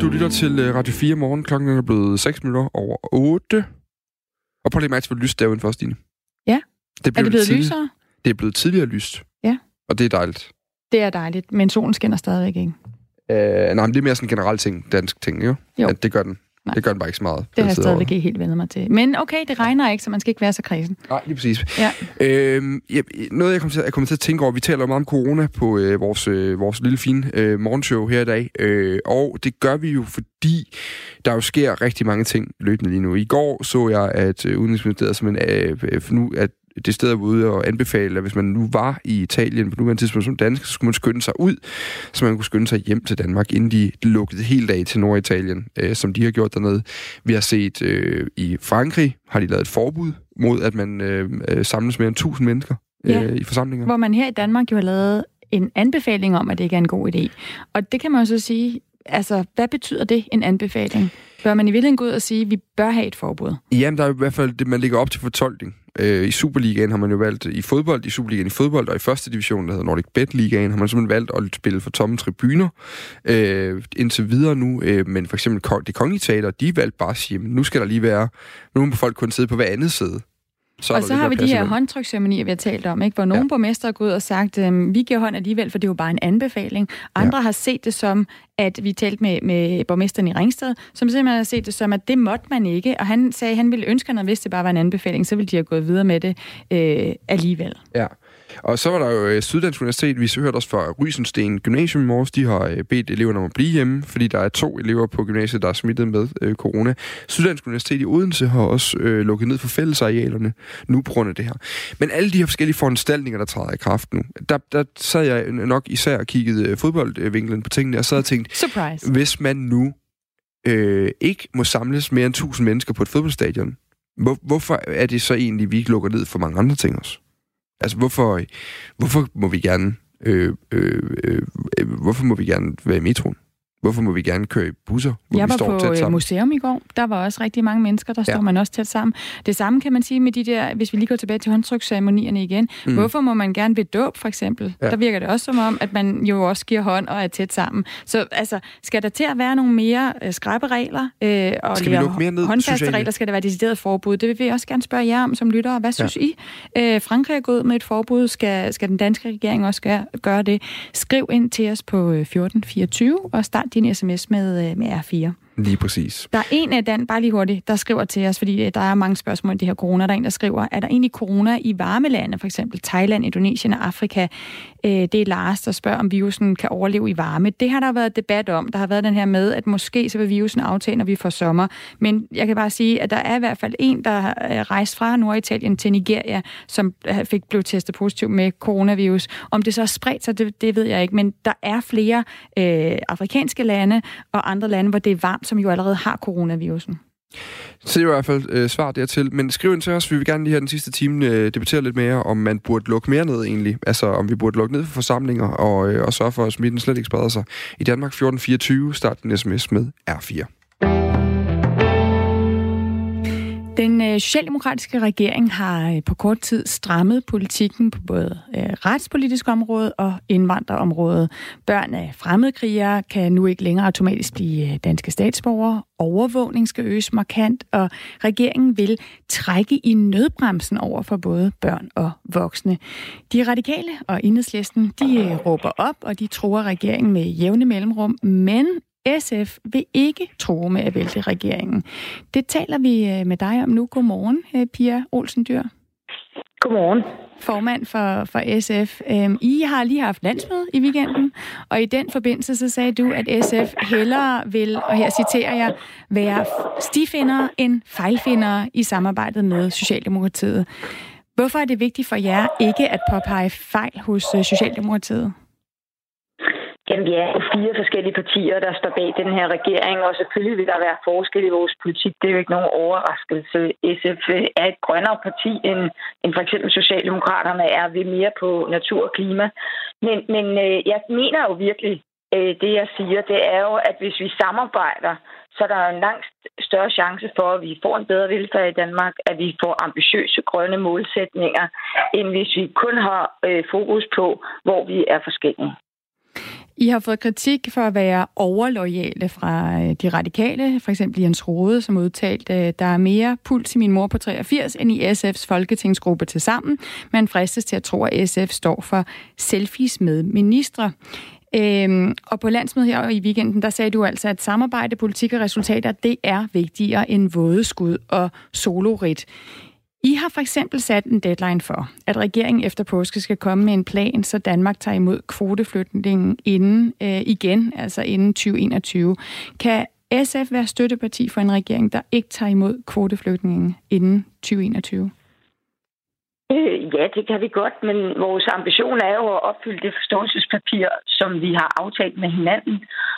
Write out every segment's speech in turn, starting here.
Du lytter til øh, Radio 4 morgen. Klokken er blevet 6 minutter over 8. Og prøv lige mærke til, hvor lyst det er udenfor, Stine. Ja. Det Er det blevet tidlig- lysere? Det er blevet tidligere lyst. Ja. Og det er dejligt. Det er dejligt, men solen skinner stadigvæk ikke. Uh, nej, men det er mere sådan en generel ting, dansk ting, jo? Jo. At det gør den. Nej. Det gør den bare ikke så meget. Det har jeg stadigvæk ikke helt vendt mig til. Men okay, det regner ikke, så man skal ikke være så kredsen. Nej, lige præcis. Ja. Øhm, ja, noget, jeg kommer, til, jeg kommer til at tænke over, vi taler meget om corona på øh, vores, øh, vores lille fine øh, morgenshow her i dag, øh, og det gør vi jo, fordi der jo sker rigtig mange ting løbende lige nu. I går så jeg, at øh, Udenrigsministeriet simpelthen øh, øh, nu, at det sted ude og anbefale, at hvis man nu var i Italien på nuværende tidspunkt som dansk, så skulle man skynde sig ud, så man kunne skynde sig hjem til Danmark, inden de lukkede helt af til Norditalien, øh, som de har gjort dernede. Vi har set øh, i Frankrig, har de lavet et forbud mod, at man øh, øh, samles mere end 1000 mennesker øh, Ja. i forsamlinger. Hvor man her i Danmark jo har lavet en anbefaling om, at det ikke er en god idé. Og det kan man jo så sige, altså, hvad betyder det, en anbefaling? Bør man i virkeligheden gå ud og sige, at vi bør have et forbud? Jamen, der er i hvert fald det, man ligger op til fortolkning. Øh, I Superligaen har man jo valgt i fodbold, i Superligaen i fodbold, og i første division, der hedder Nordic Bet Ligaen, har man simpelthen valgt at spille for tomme tribuner øh, indtil videre nu. Øh, men for eksempel det kongelige teater, de valgte bare at sige, "Jamen, nu skal der lige være, nu må folk kun sidde på hver andet side. Så og så har vi de her håndtryksceremonier, vi har talt om, ikke? hvor nogle Ja. borgmester er gået ud og sagt, øhm, vi giver hånd alligevel, for det er jo bare en anbefaling. Andre ja. har set det som, at vi talte med, med borgmesteren i Ringsted, som simpelthen har set det som, at det måtte man ikke, og han sagde, at han ville ønske, at hvis det bare var en anbefaling, så ville de have gået videre med det øh, alligevel. Ja. Og så var der jo øh, Syddansk Universitet, vi hørte også fra Rysensten Gymnasium i morges, de har øh, bedt eleverne om at blive hjemme, fordi der er to elever på gymnasiet, der er smittet med øh, corona. Syddansk Universitet i Odense har også øh, lukket ned for fællesarealerne nu på grund af det her. Men alle de her forskellige foranstaltninger, der træder i kraft nu, der, der sad jeg nok især og kiggede øh, fodboldvinklen på tingene, og sad og tænkte, Surprise. hvis man nu øh, ikke må samles mere end 1000 mennesker på et fodboldstadion, hvor, hvorfor er det så egentlig, vi ikke lukker ned for mange andre ting også? Altså, hvorfor, hvorfor må vi gerne øh, øh, øh, øh, hvorfor må vi gerne være i metroen? Hvorfor må vi gerne køre i busser, hvor Jeg vi var står på tæt øh, sammen? museum i går. Der var også rigtig mange mennesker, der står Ja. man også tæt sammen. Det samme kan man sige med de der, hvis vi lige går tilbage til håndtryksceremonierne igen. Mm. Hvorfor må man gerne ved dåb, for eksempel? Ja. Der virker det også som om, at man jo også giver hånd og er tæt sammen. Så altså, skal der til at være nogle mere øh, skrappe regler? Øh, og Skal vi lukke mere ned, håndfaste jeg regler? Skal der være decideret forbud? Det vil vi også gerne spørge jer om som lyttere. Hvad synes I? Øh, Frankrig er gået med et forbud. Skal, skal den danske regering også gøre, gøre det? Skriv ind til os på øh, 1424 og start din sms med, øh, med R4. Lige præcis. Der er en øh, af den, bare lige hurtigt, der skriver til os, fordi øh, der er mange spørgsmål i det her corona. Der er en, der skriver, er der egentlig corona i varme lande, for eksempel Thailand, Indonesien og Afrika? Øh, det er Lars, der spørger, om virusen kan overleve i varme. Det har der været debat om. Der har været den her med, at måske så vil virusen aftage, når vi får sommer. Men jeg kan bare sige, at der er i hvert fald en, der rejste fra Norditalien til Nigeria, som fik blev testet positiv med coronavirus. Om det så er spredt sig, det, det ved jeg ikke. Men der er flere øh, afrikanske lande og andre lande, hvor det er varmt, som jo allerede har coronavirusen. Så det er i hvert fald øh, svar dertil. Men skriv ind til os, vi vil gerne lige her den sidste time øh, debattere lidt mere, om man burde lukke mere ned egentlig. Altså om vi burde lukke ned for forsamlinger og, øh, og sørge for, at smitten slet ikke spreder sig. I Danmark 1424, start en sms med R4. Den øh, socialdemokratiske regering har øh, på kort tid strammet politikken på både øh, retspolitisk område og indvandrerområdet. Børn af fremmedkrigere kan nu ikke længere automatisk blive danske statsborgere. Overvågning skal øges markant, og regeringen vil trække i nødbremsen over for både børn og voksne. De radikale og enhedslisten, de råber op, og de tror regeringen med jævne mellemrum, men SF vil ikke tro med at vælte regeringen. Det taler vi øh, med dig om nu. Godmorgen, øh, Pia Olsen Dyr, Godmorgen. formand for, for SF. Øhm, I har lige haft landsmøde i weekenden, og i den forbindelse så sagde du, at SF hellere vil, og her citerer jeg, være stifinder end fejlfinder i samarbejdet med Socialdemokratiet. Hvorfor er det vigtigt for jer ikke at påpege fejl hos øh, Socialdemokratiet? Jamen, vi er fire forskellige partier, der står bag den her regering, og selvfølgelig vil der være forskel i vores politik. Det er jo ikke nogen overraskelse. SF er et grønnere parti, end, end for eksempel Socialdemokraterne er. Vi er mere på natur og klima. Men, men øh, jeg mener jo virkelig, øh, det jeg siger, det er jo, at hvis vi samarbejder, så er der en langt større chance for, at vi får en bedre velfærd i Danmark, at vi får ambitiøse grønne målsætninger, end hvis vi kun har øh, fokus på, hvor vi er forskellige. I har fået kritik for at være overlojale fra øh, de radikale, for eksempel Jens Rode, som udtalte, øh, der er mere puls i min mor på 83 end i SF's folketingsgruppe til sammen. Man fristes til at tro, at SF står for selfies med ministre. Øhm, og på landsmødet her i weekenden, der sagde du altså, at samarbejde, politik og resultater, det er vigtigere end vådeskud og solorit. I har for eksempel sat en deadline for, at regeringen efter påske skal komme med en plan, så Danmark tager imod kvoteflytningen inden øh, igen, altså inden 2021. Kan SF være støtteparti for en regering, der ikke tager imod kvoteflygtningen inden 2021? Øh, ja, det kan vi godt, men vores ambition er jo at opfylde det forståelsespapir, som vi har aftalt med hinanden.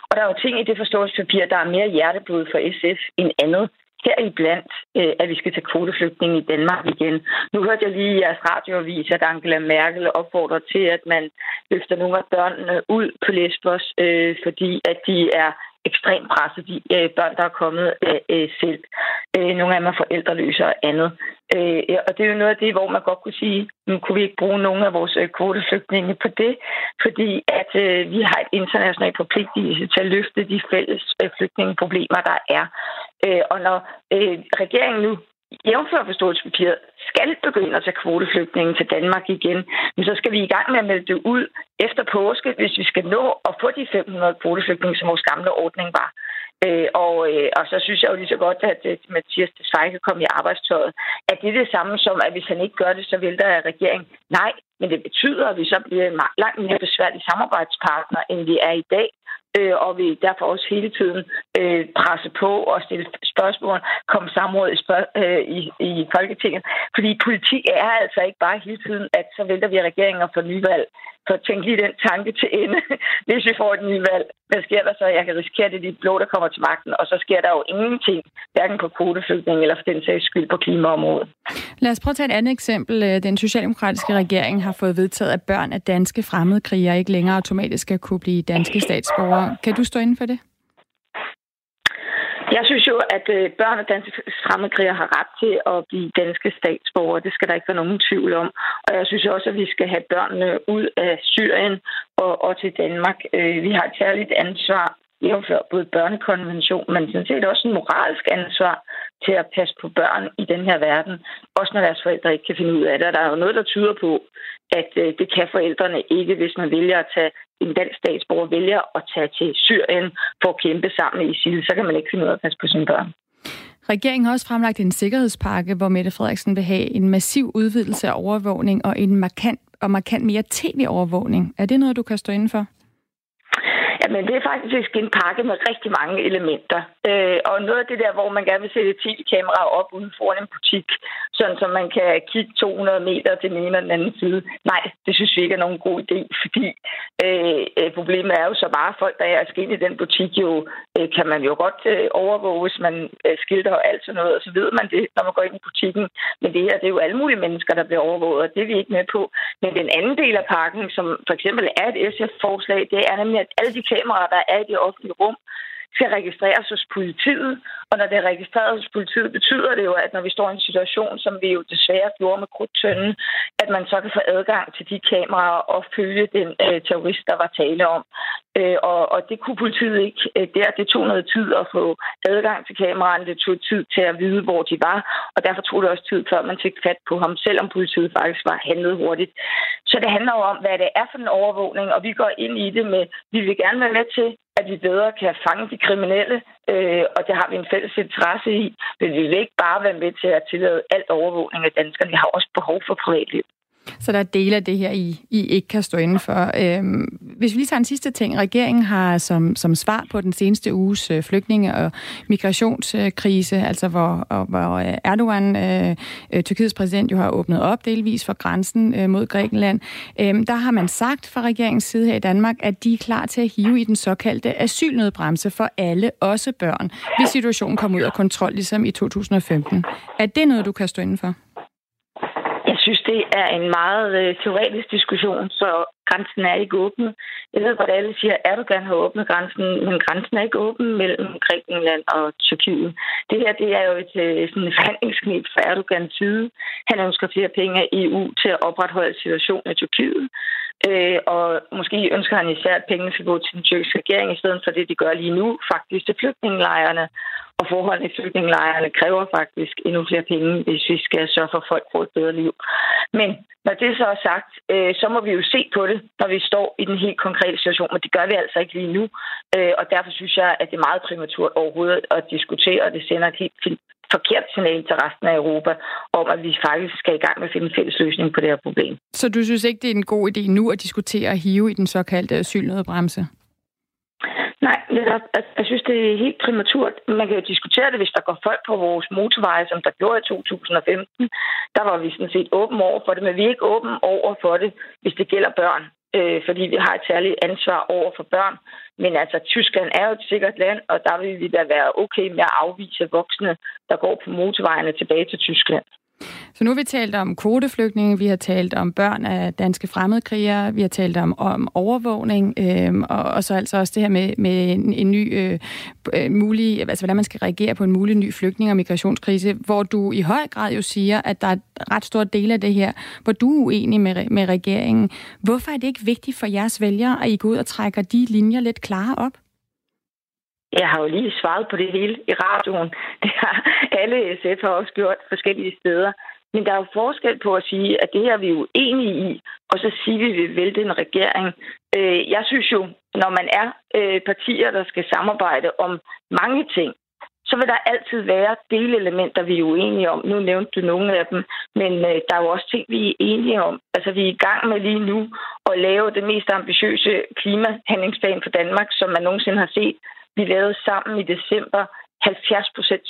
Og der er jo ting i det forståelsespapir, der er mere hjerteblod for SF end andet heriblandt, øh, at vi skal tage kvoteflygtninge i Danmark igen. Nu hørte jeg lige i jeres radioavis, at Angela Merkel opfordrer til, at man løfter nogle af børnene ud på Lesbos, øh, fordi at de er ekstremt presset, de øh, børn, der er kommet øh, øh, selv. Øh, nogle af dem er forældreløse og andet. Øh, og det er jo noget af det, hvor man godt kunne sige, nu kunne vi ikke bruge nogle af vores øh, kvoteflygtninge på det, fordi at øh, vi har et internationalt forpligtelse til at løfte de fælles øh, flygtningeproblemer, der er. Øh, og når øh, regeringen nu jævnfør forståelsespapiret, skal begynde at tage kvoteflygtninge til Danmark igen, men så skal vi i gang med at melde det ud efter påske, hvis vi skal nå at få de 500 kvoteflygtninge, som vores gamle ordning var. Øh, og, øh, og så synes jeg jo lige så godt, at, at Mathias Desvej kan komme i arbejdstøjet. At det er det samme som, at hvis han ikke gør det, så vil der regering. Nej, men det betyder, at vi så bliver en langt mere besværlig samarbejdspartner, end vi er i dag øh, og vi derfor også hele tiden øh, presse på og stille spørgsmål, komme samråd i, spørg- øh, i, i Folketinget. Fordi politik er altså ikke bare hele tiden, at så vælter vi regeringen og får nyvalg. Så tænk lige den tanke til ende, hvis vi får et nyvalg. Hvad sker der så? Jeg kan risikere, at det er de blå, der kommer til magten, og så sker der jo ingenting, hverken på kvoteflygtning eller for den sags skyld på klimaområdet. Lad os prøve at tage et andet eksempel. Øh, den socialdemokratiske regering har fået vedtaget, at børn af danske fremmedkrigere ikke længere automatisk skal kunne blive danske statsborgere. Kan du stå inden for det? Jeg synes jo, at øh, børn af danske fremmedkrigere har ret til at blive danske statsborgere. Det skal der ikke være nogen tvivl om. Og jeg synes også, at vi skal have børnene ud af Syrien og, og til Danmark. Øh, vi har et særligt ansvar jævnfør både børnekonvention, men sådan set også en moralsk ansvar til at passe på børn i den her verden, også når deres forældre ikke kan finde ud af det. Og der er jo noget, der tyder på, at øh, det kan forældrene ikke, hvis man vælger at tage en dansk statsborger vælger at tage til Syrien for at kæmpe sammen med ISIL, så kan man ikke finde ud af at passe på sine børn. Regeringen har også fremlagt en sikkerhedspakke, hvor Mette Frederiksen vil have en massiv udvidelse af overvågning og en markant og markant mere tv-overvågning. Er det noget, du kan stå inden for? Jamen, det er faktisk en pakke med rigtig mange elementer. Øh, og noget af det der, hvor man gerne vil sætte tv-kameraer op uden foran en butik, sådan så man kan kigge 200 meter til den ene og den anden side. Nej, det synes vi ikke er nogen god idé, fordi øh, øh, problemet er jo så bare, at folk, der er sket i den butik, jo øh, kan man jo godt øh, overvåge, hvis man øh, skilter og alt sådan noget, og så ved man det, når man går ind i butikken. Men det her, det er jo alle mulige mennesker, der bliver overvåget, og det er vi ikke med på. Men den anden del af pakken, som for eksempel er et SF-forslag, det er nemlig, at alle de kameraer, der er i det offentlige rum, skal registreres hos politiet. Og når det er registreret hos politiet, betyder det jo, at når vi står i en situation, som vi jo desværre gjorde med krudtønden, at man så kan få adgang til de kameraer og følge den øh, terrorist, der var tale om. Øh, og, og det kunne politiet ikke øh, der. Det tog noget tid at få adgang til kameraerne. Det tog tid til at vide, hvor de var. Og derfor tog det også tid, før man fik fat på ham, selvom politiet faktisk var handlet hurtigt. Så det handler jo om, hvad det er for en overvågning, og vi går ind i det med, vi vil gerne være med til, at vi bedre kan fange de kriminelle, øh, og det har vi en fælles interesse i. Men vi vil ikke bare være med til at tillade alt overvågning af danskerne. Vi har også behov for privatliv. Så der er dele af det her, I, I ikke kan stå inden for. Øhm, hvis vi lige tager en sidste ting. Regeringen har som, som svar på den seneste uges øh, flygtninge- og migrationskrise, altså hvor, og, hvor øh, Erdogan, øh, øh, Tyrkiets præsident, jo har åbnet op delvis for grænsen øh, mod Grækenland, øh, der har man sagt fra regeringens side her i Danmark, at de er klar til at hive i den såkaldte asylnødbremse for alle, også børn, hvis situationen kommer ud af kontrol, ligesom i 2015. Er det noget, du kan stå inden for? Synes, det er en meget øh, teoretisk diskussion, så grænsen er ikke åben. Jeg ved at alle siger, at Erdogan har åbnet grænsen, men grænsen er ikke åben mellem Grækenland og Tyrkiet. Det her det er jo et øh, sådan forhandlingsknep fra Erdogans side. Han ønsker flere penge af EU til at opretholde situationen i Tyrkiet. øh, og måske ønsker han især, at pengene skal gå til den tyrkiske regering, i stedet for det, de gør lige nu, faktisk til flygtningelejrene. Og forholdene i flygtningelejrene kræver faktisk endnu flere penge, hvis vi skal sørge for, at folk får et bedre liv. Men når det så er sagt, øh, så må vi jo se på det, når vi står i den helt konkrete situation. Men det gør vi altså ikke lige nu. Øh, og derfor synes jeg, at det er meget præmaturt overhovedet at diskutere, og det sender et helt forkert signal til resten af Europa om, at vi faktisk skal i gang med at finde en fælles løsning på det her problem. Så du synes ikke, det er en god idé nu at diskutere at hive i den såkaldte asylnødbremse? Nej, jeg synes, det er helt præmaturt. Man kan jo diskutere det, hvis der går folk på vores motorveje, som der gjorde i 2015. Der var vi sådan set åben over for det, men vi er ikke åben over for det, hvis det gælder børn øh, fordi vi har et særligt ansvar over for børn. Men altså, Tyskland er jo et sikkert land, og der vil vi da være okay med at afvise voksne, der går på motorvejene tilbage til Tyskland. Så nu har vi talt om kvoteflygtninge, vi har talt om børn af danske fremmedkrigere, vi har talt om, om overvågning, øh, og, og så altså også det her med, med en, en ny øh, øh, mulig, altså hvordan man skal reagere på en mulig ny flygtning- og migrationskrise, hvor du i høj grad jo siger, at der er ret stor del af det her, hvor du er uenig med, med regeringen. Hvorfor er det ikke vigtigt for jeres vælgere, at I går ud og trækker de linjer lidt klarere op? Jeg har jo lige svaret på det hele i radioen. Det har alle SF har også gjort forskellige steder. Men der er jo forskel på at sige, at det her vi er uenige i, og så sige, at vi vil vælte en regering. Øh, jeg synes jo, når man er øh, partier, der skal samarbejde om mange ting, så vil der altid være delelementer, vi er uenige om. Nu nævnte du nogle af dem, men øh, der er jo også ting, vi er enige om. Altså, vi er i gang med lige nu at lave det mest ambitiøse klimahandlingsplan for Danmark, som man nogensinde har set. Vi lavede sammen i december 70%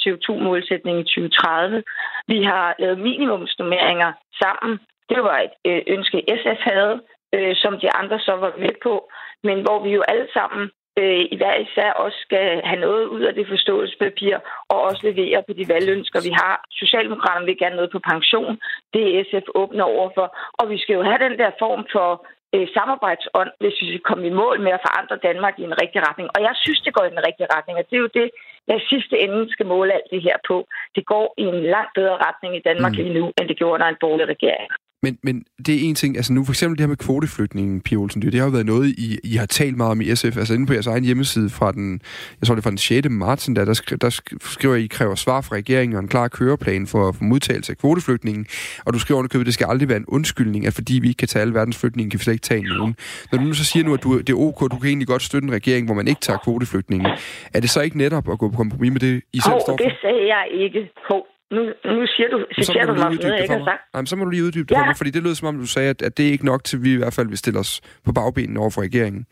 CO2-målsætning i 2030. Vi har lavet minimumsnummeringer sammen. Det var et øh, ønske, SF havde, øh, som de andre så var med på, men hvor vi jo alle sammen øh, i hver især også skal have noget ud af det forståelsespapir, og også levere på de valgønsker, vi har. Socialdemokraterne vil gerne noget på pension. Det er SF åbne overfor. Og vi skal jo have den der form for øh, samarbejdsånd, hvis vi skal komme i mål med at forandre Danmark i en rigtig retning. Og jeg synes, det går i den rigtige retning, og det er jo det, jeg sidste ende skal måle alt det her på. Det går i en langt bedre retning i Danmark mm. lige nu, end det gjorde under en borgerlig regering. Men, men det er en ting, altså nu for eksempel det her med kvoteflygtningen, Pia Olsen, det har jo været noget, I, I har talt meget om i SF, altså inde på jeres egen hjemmeside fra den, jeg tror det fra den 6. marts, der, der, skri, der skriver I, kræver svar fra regeringen og en klar køreplan for, for modtagelse af kvoteflygtningen, og du skriver underkøbet, det skal aldrig være en undskyldning, at fordi vi ikke kan tage alle verdens flygtninge, kan vi slet ikke tage nogen. Når du nu så siger nu, at du, det er ok, du kan egentlig godt støtte en regering, hvor man ikke tager kvoteflygtningen, er det så ikke netop at gå på kompromis med det, I selv oh, står for? det sagde jeg ikke på nu, nu siger du, citerer du mig noget, jeg ikke har sagt. Nej, men så må du lige uddybe det ja. for mig, fordi det lød som om, du sagde, at, at det er ikke nok til, at vi i hvert fald vil stille os på bagbenene over for regeringen.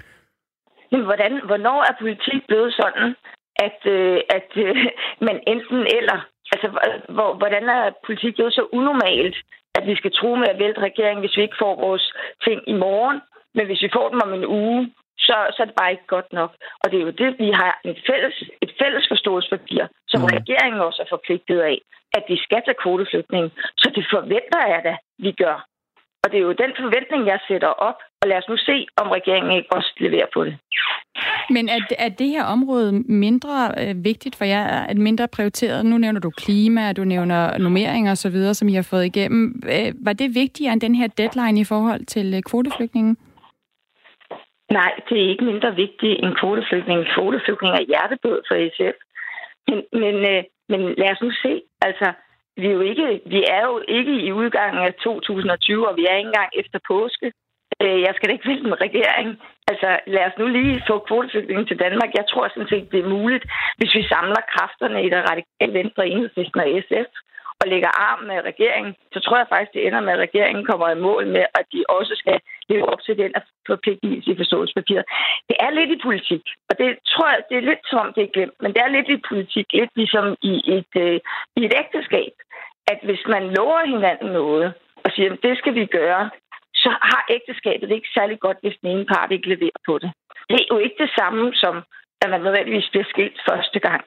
Men hvordan, hvornår er politik blevet sådan, at, øh, at øh, man enten eller... Altså, hvor, hvordan er politik blevet så unormalt, at vi skal tro med at vælte regeringen, hvis vi ikke får vores ting i morgen, men hvis vi får dem om en uge, så, så er det bare ikke godt nok. Og det er jo det, vi har en fælles, et fælles forståelsespapir, som mm. regeringen også er forpligtet af, at de skal tage kvoteflygtning. Så det forventer jeg da, vi gør. Og det er jo den forventning, jeg sætter op. Og lad os nu se, om regeringen ikke også leverer på det. Men er, er det her område mindre øh, vigtigt for jer? Er mindre prioriteret? Nu nævner du klima, du nævner nummeringer osv., som I har fået igennem. Øh, var det vigtigere end den her deadline i forhold til øh, kvoteflygtningen? Nej, det er ikke mindre vigtigt end kvoteflygtninge. Kvoteflygtninge er hjertebød for SF. Men, men, øh, men lad os nu se. Altså, vi er, jo ikke, vi er jo ikke i udgangen af 2020, og vi er ikke engang efter påske. Øh, jeg skal da ikke vælge en regering. Altså, lad os nu lige få kvoteflygtningen til Danmark. Jeg tror sådan set, det er muligt, hvis vi samler kræfterne i det radikale venstre, enhedslisten og SF, og lægger arm med regeringen, så tror jeg faktisk, det ender med, at regeringen kommer i mål med, at de også skal leve op til den forpligtelse i forståelsespapiret. Det er lidt i politik, og det tror jeg, det er lidt som det er glemt, men det er lidt i politik, lidt ligesom i et, øh, i et ægteskab, at hvis man lover hinanden noget, og siger, at det skal vi gøre, så har ægteskabet det ikke særlig godt, hvis den ene part ikke leverer på det. Det er jo ikke det samme som, at man nødvendigvis bliver skilt første gang.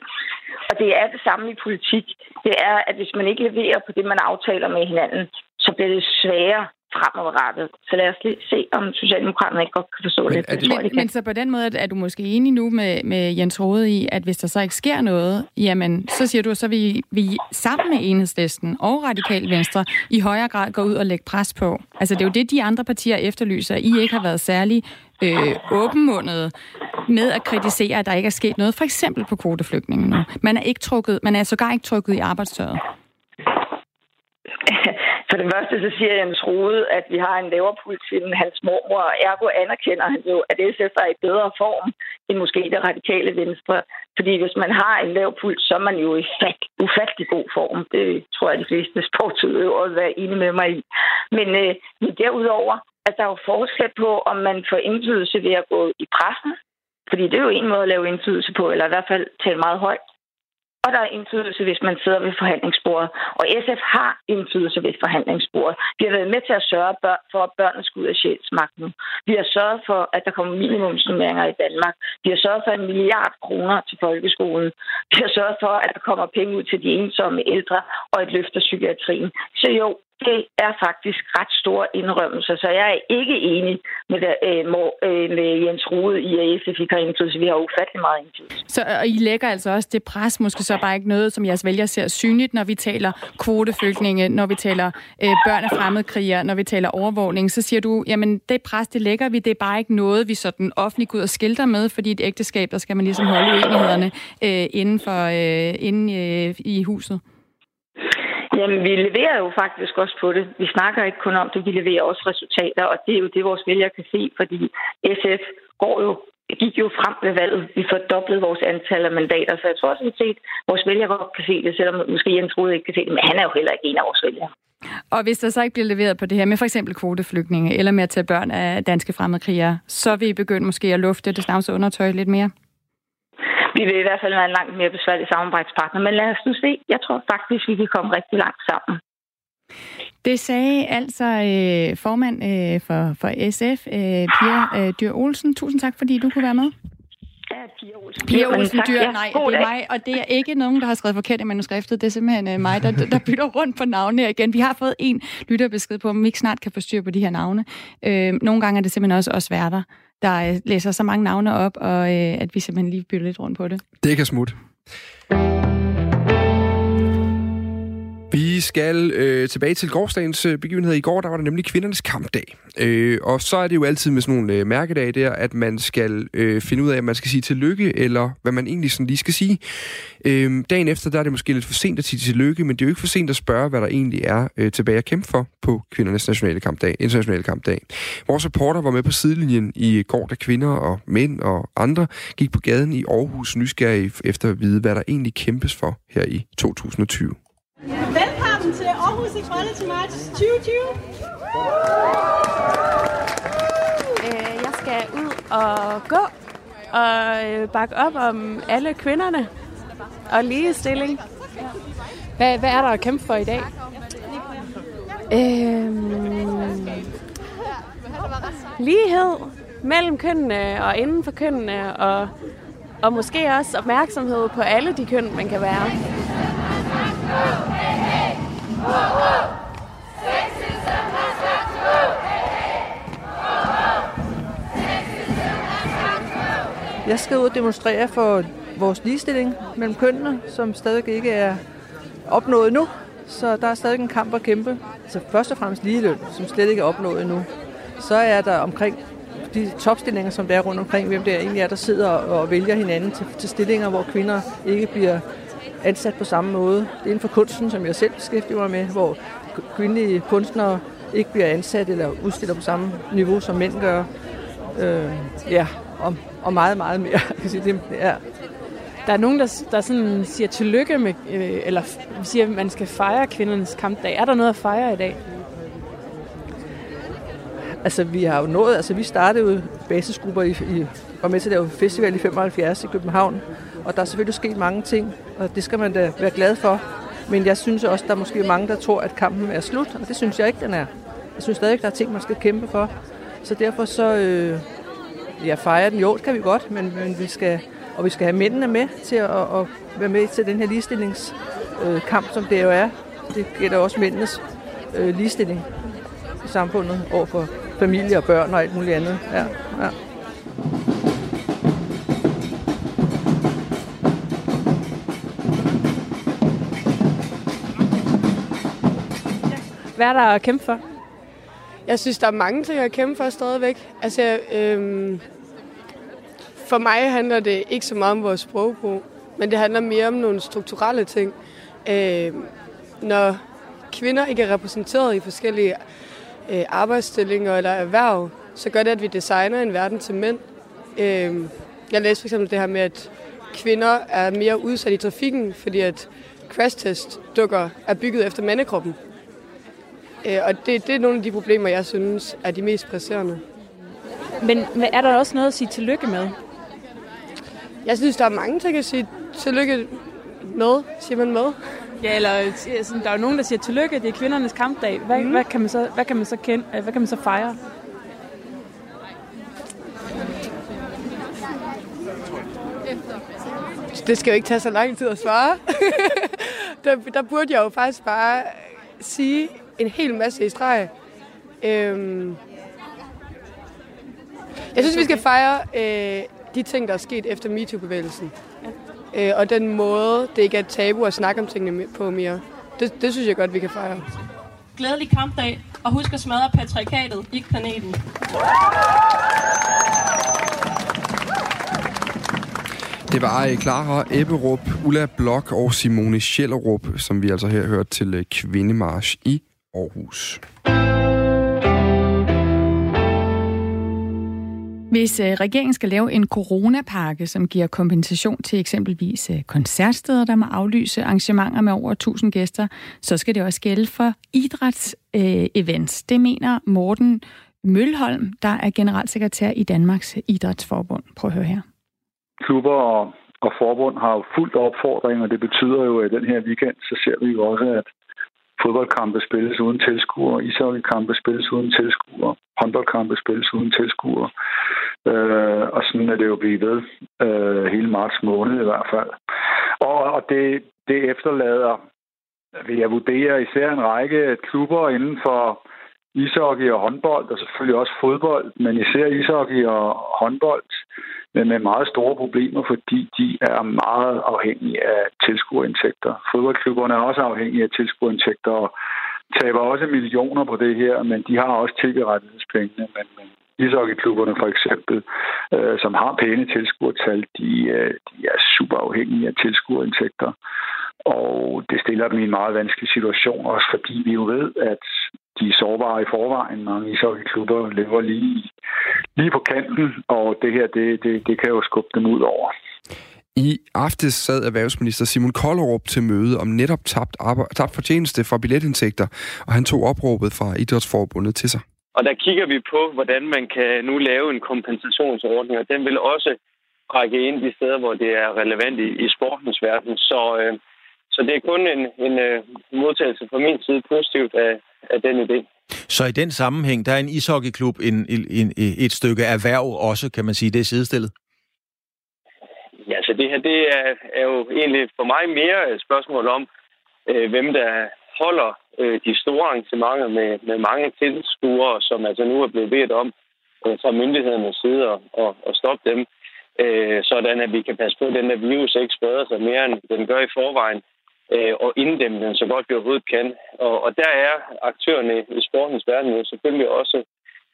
Og det er det samme i politik. Det er, at hvis man ikke leverer på det, man aftaler med hinanden, så bliver det sværere fremadrettet. Så lad os lige se, om Socialdemokraterne ikke godt kan forstå men, det. det, men, men så på den måde er du måske enig nu med, med Jens Rode i, at hvis der så ikke sker noget, jamen så siger du, så vi, vi sammen med Enhedslisten og Radikal Venstre i højere grad gå ud og lægge pres på. Altså det er jo det, de andre partier efterlyser. I ikke har været særlig øh, åbenmundet med at kritisere, at der ikke er sket noget, for eksempel på kvoteflygtningen nu. Man er, ikke trukket, man er sågar ikke trukket i arbejdstøjet. For det første så siger Jens Rode, at vi har en lavere politik end hans mormor, og ergo anerkender han jo, at SF er i bedre form end måske det radikale venstre. Fordi hvis man har en lav puls, så er man jo i fat, ufattelig god form. Det tror jeg, de fleste sportsudøvere vil være enige med mig i. Men, øh, men derudover, altså, der er jo forskel på, om man får indflydelse ved at gå i pressen, fordi det er jo en måde at lave indflydelse på, eller i hvert fald tale meget højt og der er indflydelse, hvis man sidder ved forhandlingsbordet. Og SF har indflydelse ved forhandlingsbordet. Vi har været med til at sørge for, at børnene skal ud af sjælsmagten. Vi har sørget for, at der kommer minimumsnummeringer i Danmark. Vi har sørget for en milliard kroner til folkeskolen. Vi har sørget for, at der kommer penge ud til de ensomme ældre og et løft af psykiatrien. Så jo, det er faktisk ret store indrømmelser, så jeg er ikke enig med, der, øh, øh, med Jens Rude i, at SF ikke har indflydelse. Vi har ufattelig meget indflydelse. Så øh, og I lægger altså også det pres, måske så bare ikke noget, som jeres vælger ser synligt, når vi taler kvoteflygtninge, når vi taler øh, børn af fremmedkrigere, når vi taler overvågning, så siger du, jamen det pres, det lægger vi, det er bare ikke noget, vi sådan offentligt går ud og skilter med, fordi et ægteskab, der skal man ligesom holde uenighederne øh, inden, for, øh, inden øh, i huset. Jamen, vi leverer jo faktisk også på det. Vi snakker ikke kun om det, vi leverer også resultater, og det er jo det, vores vælgere kan se, fordi SF går jo gik jo frem ved valget. Vi fordoblede vores antal af mandater, så jeg tror sådan set, vores vælgere godt kan se det, selvom måske Jens Rode ikke kan se det, men han er jo heller ikke en af vores vælgere. Og hvis der så ikke bliver leveret på det her med for eksempel kvoteflygtninge, eller med at tage børn af danske fremmedkrigere, så vil I begynde måske at lufte det snavse undertøj lidt mere? Vi vil i hvert fald være en langt mere besværlig samarbejdspartner. Men lad os nu se. Jeg tror faktisk, vi kan komme rigtig langt sammen. Det sagde altså øh, formand øh, for, for SF, øh, Pia øh, Dyr Olsen. Tusind tak, fordi du kunne være med. Ja, Pia Olsen. Pia Olsen Dyr, nej, det er mig, og det er ikke nogen, der har skrevet forkert i manuskriptet. Det er simpelthen øh, mig, der, der bytter rundt på navnene igen. Vi har fået en lytterbesked på, om vi ikke snart kan få styr på de her navne. Øh, nogle gange er det simpelthen også os værter, der øh, læser så mange navne op, og øh, at vi simpelthen lige bytter lidt rundt på det. Det kan smutte. Vi skal øh, tilbage til gårdsdagens øh, begivenhed. I går der var det nemlig kvindernes kampdag. Øh, og så er det jo altid med sådan nogle øh, mærkedage der, at man skal øh, finde ud af, om man skal sige tillykke, eller hvad man egentlig sådan lige skal sige. Øh, dagen efter, der er det måske lidt for sent at sige tillykke, men det er jo ikke for sent at spørge, hvad der egentlig er øh, tilbage at kæmpe for på kvindernes nationale kampdag, internationale kampdag. Vores reporter var med på sidelinjen i går, da kvinder og mænd og andre gik på gaden i Aarhus nysgerrige efter at vide, hvad der egentlig kæmpes for her i 2020. Velkommen til Aarhus Equality March 2020. Øh, jeg skal ud og gå og øh, bakke op om alle kvinderne og ligestilling. Hvad, hvad er der at kæmpe for i dag? Øhm, lighed mellem kønnene og inden for kønnene, og, og måske også opmærksomhed på alle de køn, man kan være. Jeg skal ud og demonstrere for vores ligestilling mellem kønnene, som stadig ikke er opnået nu. Så der er stadig en kamp at kæmpe. Så først og fremmest ligeløn, som slet ikke er opnået endnu. Så er der omkring de topstillinger, som der er rundt omkring, hvem det er egentlig er, der sidder og vælger hinanden til, til stillinger, hvor kvinder ikke bliver ansat på samme måde. Det er inden for kunsten, som jeg selv beskæftiger mig med, hvor kvindelige kunstnere ikke bliver ansat eller udstiller på samme niveau, som mænd gør. Øh, ja, og, og meget, meget mere. det er, der er nogen, der, der sådan siger tillykke med, øh, eller siger, at man skal fejre kvindernes kampdag. Er der noget at fejre i dag? Altså, vi har jo nået, altså vi startede jo basisgrupper i, i var med til at lave festival i 75 i København, og der er selvfølgelig sket mange ting, og det skal man da være glad for. Men jeg synes også, der er måske mange, der tror, at kampen er slut, og det synes jeg ikke, den er. Jeg synes stadig, der er ting, man skal kæmpe for. Så derfor så, øh, ja, fejre den, jo, det kan vi godt, men, men vi skal, og vi skal have mændene med til at, at være med til den her ligestillingskamp, øh, som det jo er. Det gælder også mændenes øh, ligestilling. i samfundet overfor familie og børn og alt muligt andet. Ja, ja. Hvad er der at kæmpe for? Jeg synes, der er mange ting at kæmpe for stadigvæk. Altså, øhm, for mig handler det ikke så meget om vores sprogbrug, men det handler mere om nogle strukturelle ting. Øhm, når kvinder ikke er repræsenteret i forskellige øh, arbejdsstillinger eller erhverv, så gør det, at vi designer en verden til mænd. Øhm, jeg læste for eksempel det her med, at kvinder er mere udsat i trafikken, fordi at crash test dukker er bygget efter mandekroppen. Øh, og det, det er nogle af de problemer, jeg synes er de mest presserende. Men er der også noget at sige tillykke med? Jeg synes, der er mange ting at sige tillykke med, siger man med. Ja, eller sådan, der er jo nogen, der siger tillykke, det er kvindernes kampdag. Hvad, mm. hvad, kan, man så, hvad, kan, man så kende, hvad kan man så fejre? Det skal jo ikke tage så lang tid at svare. der, der burde jeg jo faktisk bare sige en hel masse i streg. Øhm, jeg synes, vi skal fejre øh, de ting, der er sket efter MeToo-bevægelsen. Øh, og den måde, det ikke er tabu at snakke om tingene på mere. Det, det synes jeg godt, vi kan fejre. Glædelig kampdag, og husk at smadre patriarkatet, ikke planeten. Det var Clara Ebberup, Ulla Blok og Simone Schellerup, som vi altså her hørte til øh, Kvindemarsch i Aarhus. Hvis øh, regeringen skal lave en coronapakke, som giver kompensation til eksempelvis øh, koncertsteder, der må aflyse arrangementer med over 1000 gæster, så skal det også gælde for idrætsevents. Øh, det mener Morten Mølholm, der er generalsekretær i Danmarks Idrætsforbund. Prøv at høre her. Klubber og, og forbund har jo fuldt opfordring, og det betyder jo, at den her weekend, så ser vi jo også, at fodboldkampe spilles uden tilskuere, ishockeykampe spilles uden tilskuere, håndboldkampe spilles uden tilskuere. Øh, og sådan er det jo blevet ved øh, hele marts måned i hvert fald. Og, og det, det efterlader, vil jeg vurdere, især en række klubber inden for ishockey og håndbold, og selvfølgelig også fodbold, men især ishockey og håndbold, men med meget store problemer, fordi de er meget afhængige af tilskuerindtægter. Fodboldklubberne er også afhængige af tilskuerindtægter og taber også millioner på det her, men de har også tv-rettighedspengene. Men, men ishockeyklubberne for eksempel, øh, som har pæne tilskuertal, de, øh, de er super afhængige af tilskuerindtægter. Og det stiller dem i en meget vanskelig situation, også fordi vi jo ved, at de er sårbare i forvejen. Mange ishockeyklubber lever lige, lige på kanten, og det her, det, det, det kan jo skubbe dem ud over. I aftes sad erhvervsminister Simon Kollerup til møde om netop tabt, tabt fortjeneste fra billetindtægter, og han tog opråbet fra Idrætsforbundet til sig. Og der kigger vi på, hvordan man kan nu lave en kompensationsordning, og den vil også række ind de steder, hvor det er relevant i, i sportens verden. Så, øh, så det er kun en, en uh, modtagelse fra min side positivt af, af den idé. Så i den sammenhæng, der er en ishockeyklub en, en, en, et stykke erhverv også, kan man sige, det er sidestillet? Ja, så det her det er, er jo egentlig for mig mere et spørgsmål om, øh, hvem der holder øh, de store arrangementer med, med mange tilskuere, som altså nu er blevet bedt om øh, fra myndighedernes side at, at, at stoppe dem, øh, sådan at vi kan passe på, at den der virus ikke spreder sig mere, end den gør i forvejen øh, og inddæmme den så godt vi overhovedet kan. Og, og der er aktørerne i sportens verden jo selvfølgelig også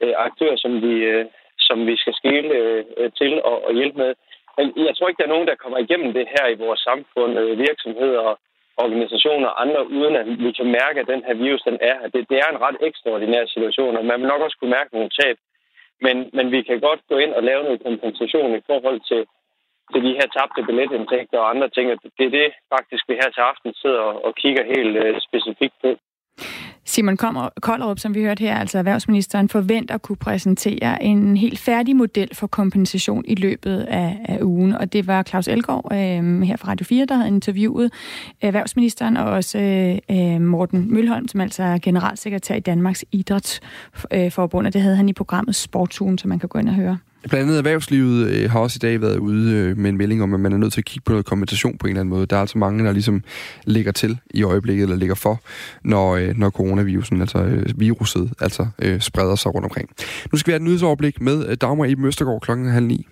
øh, aktører, som vi, øh, som vi skal skille øh, til og, og hjælpe med. Men jeg tror ikke, der er nogen, der kommer igennem det her i vores samfund, øh, virksomheder og organisationer og andre, uden at vi kan mærke, at den her virus den er Det, det er en ret ekstraordinær situation, og man vil nok også kunne mærke nogle tab. Men, men vi kan godt gå ind og lave noget kompensation i forhold til til de her tabte billetindtægter og andre ting. Det er det faktisk, vi her til aften sidder og kigger helt øh, specifikt på. Simon Kollerup, som vi hørte her, altså erhvervsministeren, forventer at kunne præsentere en helt færdig model for kompensation i løbet af, af ugen. Og det var Claus Elgaard øh, her fra Radio 4, der havde interviewet erhvervsministeren, og også øh, Morten Mølholm, som altså er generalsekretær i Danmarks Idrætsforbund, og det havde han i programmet Sportsugen, som man kan gå ind og høre. Blandt andet erhvervslivet øh, har også i dag været ude øh, med en melding om, at man er nødt til at kigge på noget kompensation på en eller anden måde. Der er altså mange, der ligesom ligger til i øjeblikket, eller ligger for, når, øh, når coronavirusen, altså øh, viruset, altså øh, spreder sig rundt omkring. Nu skal vi have et nyhedsoverblik med øh, Dagmar i Østergaard klokken halv ni.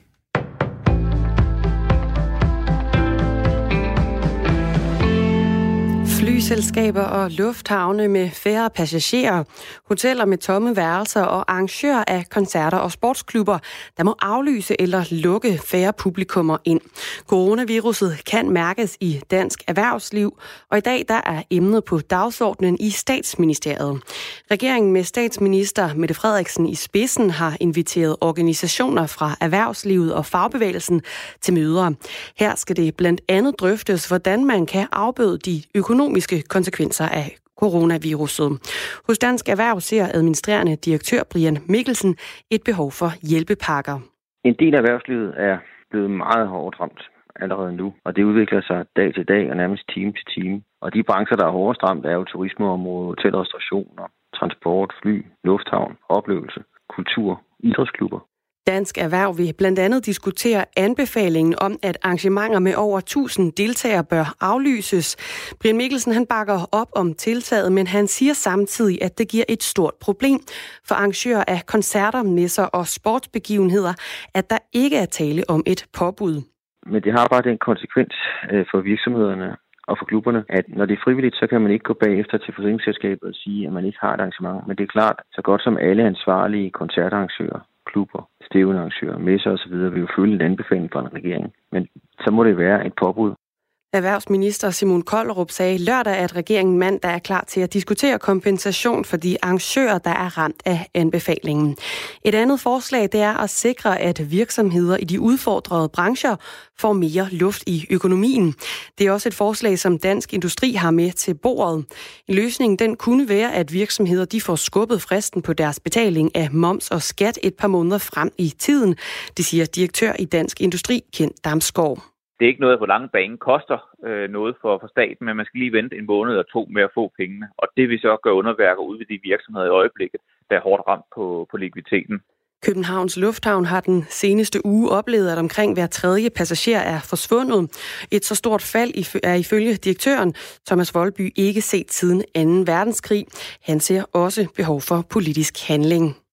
Flyselskaber og lufthavne med færre passagerer, hoteller med tomme værelser og arrangører af koncerter og sportsklubber, der må aflyse eller lukke færre publikummer ind. Coronaviruset kan mærkes i dansk erhvervsliv, og i dag der er emnet på dagsordenen i statsministeriet. Regeringen med statsminister Mette Frederiksen i spidsen har inviteret organisationer fra erhvervslivet og fagbevægelsen til møder. Her skal det blandt andet drøftes, hvordan man kan afbøde de økonomiske økonomiske konsekvenser af coronaviruset. Hos Dansk Erhverv ser administrerende direktør Brian Mikkelsen et behov for hjælpepakker. En del af erhvervslivet er blevet meget hårdt ramt allerede nu, og det udvikler sig dag til dag og nærmest time til time. Og de brancher, der er hårdest ramt, er jo turismeområdet, hotel, restaurationer, transport, fly, lufthavn, oplevelse, kultur, idrætsklubber. Dansk Erhverv vil blandt andet diskutere anbefalingen om, at arrangementer med over 1000 deltagere bør aflyses. Brian Mikkelsen han bakker op om tiltaget, men han siger samtidig, at det giver et stort problem for arrangører af koncerter, messer og sportsbegivenheder, at der ikke er tale om et påbud. Men det har bare den konsekvens øh, for virksomhederne og for klubberne, at når det er frivilligt, så kan man ikke gå bagefter til forsikringsselskabet og sige, at man ikke har et arrangement. Men det er klart, så godt som alle ansvarlige koncertarrangører klubber, stævnearrangører, messer osv. vil jo følge en anbefaling fra en regering. Men så må det være et påbud. Erhvervsminister Simon Koldrup sagde lørdag, at regeringen mandag er klar til at diskutere kompensation for de arrangører, der er ramt af anbefalingen. Et andet forslag det er at sikre, at virksomheder i de udfordrede brancher får mere luft i økonomien. Det er også et forslag, som Dansk Industri har med til bordet. En løsning den kunne være, at virksomheder de får skubbet fristen på deres betaling af moms og skat et par måneder frem i tiden. Det siger direktør i Dansk Industri, Kent Damsgaard det er ikke noget på lange bane koster øh, noget for, for staten, men man skal lige vente en måned eller to med at få pengene. Og det vil så gøre underværker ud ved de virksomheder i øjeblikket, der er hårdt ramt på, på likviditeten. Københavns Lufthavn har den seneste uge oplevet, at omkring hver tredje passager er forsvundet. Et så stort fald er ifølge direktøren Thomas Voldby ikke set siden 2. verdenskrig. Han ser også behov for politisk handling.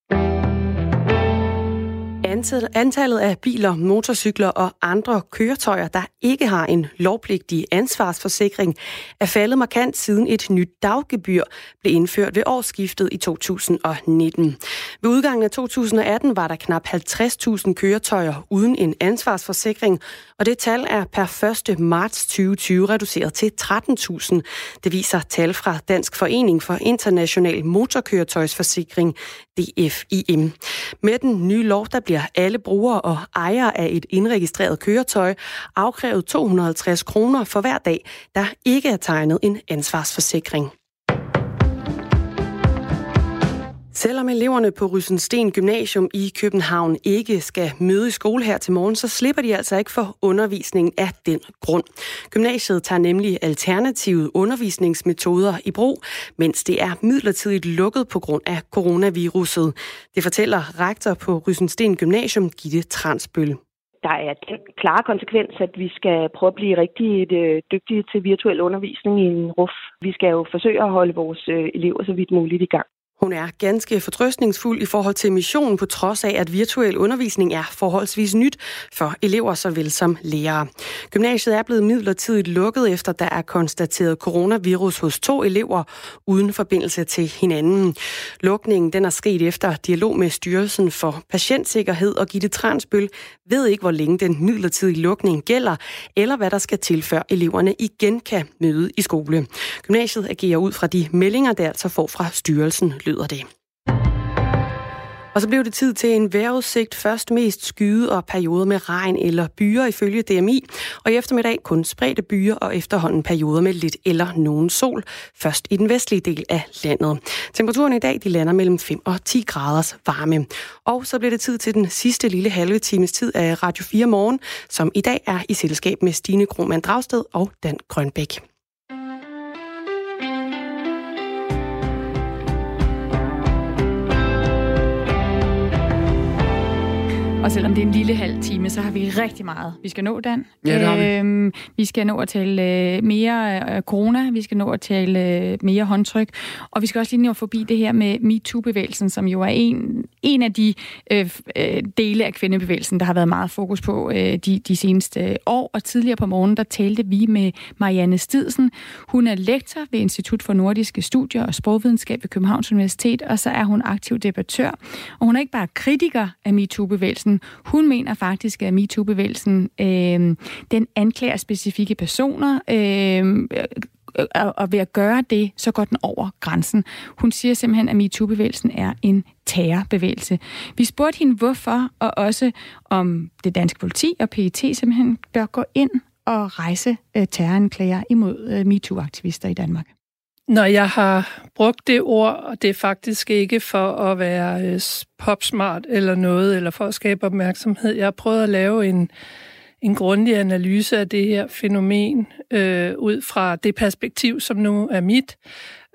Antallet af biler, motorcykler og andre køretøjer, der ikke har en lovpligtig ansvarsforsikring, er faldet markant siden et nyt daggebyr blev indført ved årsskiftet i 2019. Ved udgangen af 2018 var der knap 50.000 køretøjer uden en ansvarsforsikring, og det tal er per 1. marts 2020 reduceret til 13.000. Det viser tal fra Dansk Forening for International Motorkøretøjsforsikring, DFIM. Med den nye lov, der bliver alle brugere og ejere af et indregistreret køretøj afkrævet 250 kroner for hver dag, der ikke er tegnet en ansvarsforsikring. Selvom eleverne på Rysensten Gymnasium i København ikke skal møde i skole her til morgen, så slipper de altså ikke for undervisningen af den grund. Gymnasiet tager nemlig alternative undervisningsmetoder i brug, mens det er midlertidigt lukket på grund af coronaviruset. Det fortæller rektor på Rysensten Gymnasium, Gitte Transbøl. Der er den klare konsekvens, at vi skal prøve at blive rigtig øh, dygtige til virtuel undervisning i en RUF. Vi skal jo forsøge at holde vores øh, elever så vidt muligt i gang. Hun er ganske fortrøstningsfuld i forhold til missionen, på trods af, at virtuel undervisning er forholdsvis nyt for elever såvel som lærere. Gymnasiet er blevet midlertidigt lukket, efter der er konstateret coronavirus hos to elever uden forbindelse til hinanden. Lukningen den er sket efter dialog med Styrelsen for Patientsikkerhed og Gitte Transbøl ved ikke, hvor længe den midlertidige lukning gælder, eller hvad der skal til, før eleverne igen kan møde i skole. Gymnasiet agerer ud fra de meldinger, der altså får fra styrelsen, lyder det. Og så blev det tid til en vejrudsigt. Først mest skyde og perioder med regn eller byer ifølge DMI. Og i eftermiddag kun spredte byer og efterhånden perioder med lidt eller nogen sol. Først i den vestlige del af landet. Temperaturen i dag de lander mellem 5 og 10 graders varme. Og så bliver det tid til den sidste lille halve times tid af Radio 4 morgen, som i dag er i selskab med Stine Krohmann Dragsted og Dan Grønbæk. Og selvom det er en lille halv time, så har vi rigtig meget, vi skal nå, Dan. Ja, det har vi. Øhm, vi skal nå at tale øh, mere øh, corona, vi skal nå at tale øh, mere håndtryk, og vi skal også lige nå forbi det her med MeToo-bevægelsen, som jo er en, en af de øh, dele af kvindebevægelsen, der har været meget fokus på øh, de, de seneste år. Og tidligere på morgen, der talte vi med Marianne Stidsen. Hun er lektor ved Institut for Nordiske Studier og Sprogvidenskab ved Københavns Universitet, og så er hun aktiv debattør. Og hun er ikke bare kritiker af MeToo-bevægelsen, hun mener faktisk, at MeToo-bevægelsen øh, den anklager specifikke personer, øh, og, og ved at gøre det, så går den over grænsen. Hun siger simpelthen, at MeToo-bevægelsen er en terrorbevægelse. Vi spurgte hende, hvorfor, og også om det danske politi og PET simpelthen bør gå ind og rejse øh, terroranklager imod øh, MeToo-aktivister i Danmark. Når jeg har brugt det ord, og det er faktisk ikke for at være øh, popsmart eller noget, eller for at skabe opmærksomhed. Jeg har prøvet at lave en, en grundig analyse af det her fænomen øh, ud fra det perspektiv, som nu er mit.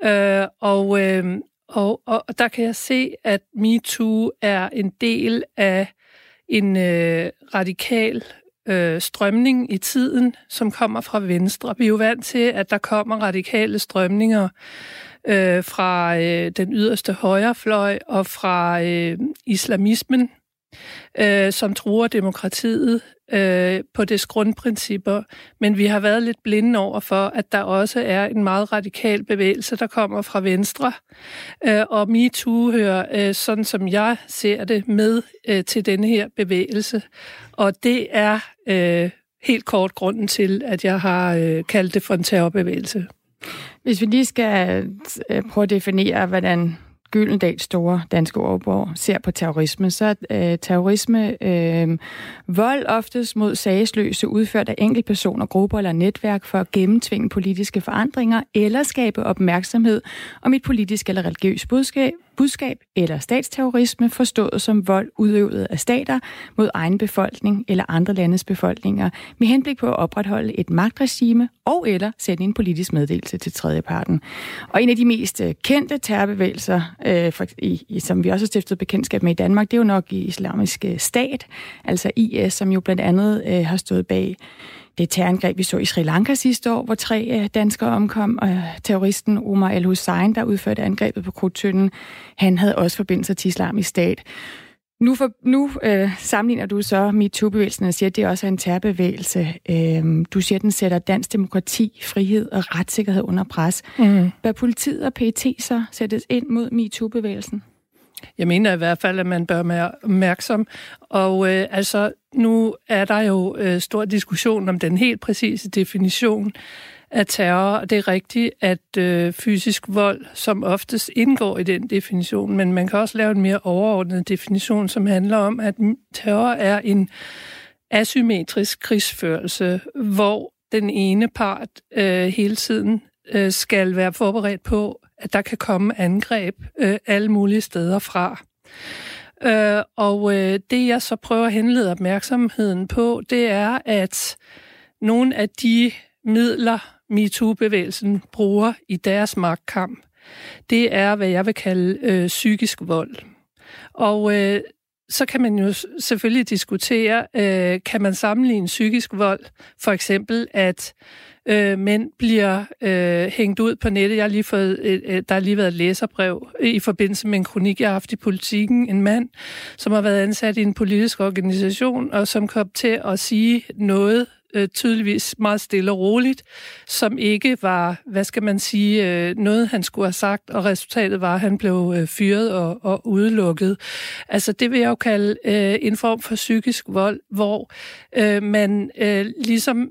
Øh, og, øh, og, og der kan jeg se, at MeToo er en del af en øh, radikal øh, strømning i tiden, som kommer fra Venstre. Vi er jo vant til, at der kommer radikale strømninger øh, fra øh, den yderste højrefløj og fra øh, islamismen, øh, som truer demokratiet øh, på dets grundprincipper. Men vi har været lidt blinde over for, at der også er en meget radikal bevægelse, der kommer fra Venstre. Øh, og MeToo hører, øh, sådan som jeg ser det, med øh, til denne her bevægelse. Og det er øh, helt kort grunden til, at jeg har øh, kaldt det for en terrorbevægelse. Hvis vi lige skal øh, prøve at definere, hvordan Gyldendals store danske ordbog ser på terrorisme, så er øh, terrorisme øh, vold oftest mod sagsløse udført af enkeltpersoner, grupper eller netværk for at gennemtvinge politiske forandringer eller skabe opmærksomhed om et politisk eller religiøst budskab, budskab eller statsterrorisme forstået som vold udøvet af stater mod egen befolkning eller andre landes befolkninger med henblik på at opretholde et magtregime og eller sende en politisk meddelelse til tredjeparten. Og en af de mest øh, kendte terrorbevægelser, øh, for, i, i, som vi også har stiftet bekendtskab med i Danmark, det er jo nok i islamisk øh, stat, altså IS, som jo blandt andet øh, har stået bag det terrorangreb, vi så i Sri Lanka sidste år, hvor tre øh, danskere omkom, og terroristen Omar El-Hussein, der udførte angrebet på Krudtønden, han havde også forbindelse til islamisk stat. Nu, for, nu øh, sammenligner du så MeToo-bevægelsen og siger, at det også er en terrorbevægelse. Øh, du siger, at den sætter dansk demokrati, frihed og retssikkerhed under pres. Mm. Bør politiet og PET så sættes ind mod MeToo-bevægelsen? Jeg mener i hvert fald, at man bør være opmærksom. Og øh, altså, nu er der jo øh, stor diskussion om den helt præcise definition af terror. Det er rigtigt, at øh, fysisk vold som oftest indgår i den definition, men man kan også lave en mere overordnet definition, som handler om, at terror er en asymmetrisk krigsførelse, hvor den ene part øh, hele tiden øh, skal være forberedt på, at der kan komme angreb øh, alle mulige steder fra. Øh, og øh, det jeg så prøver at henlede opmærksomheden på, det er, at nogle af de midler, MeToo-bevægelsen bruger i deres magtkamp, det er, hvad jeg vil kalde øh, psykisk vold. Og øh, så kan man jo selvfølgelig diskutere, øh, kan man sammenligne psykisk vold, for eksempel at øh, mænd bliver øh, hængt ud på nettet. Jeg har lige fået, øh, der har lige været et læserbrev øh, i forbindelse med en kronik, jeg har haft i politikken. En mand, som har været ansat i en politisk organisation, og som kom til at sige noget, øh, tydeligvis meget stille og roligt, som ikke var, hvad skal man sige, øh, noget han skulle have sagt, og resultatet var, at han blev øh, fyret og, og udelukket. Altså det vil jeg jo kalde øh, en form for psykisk vold, hvor øh, man øh, ligesom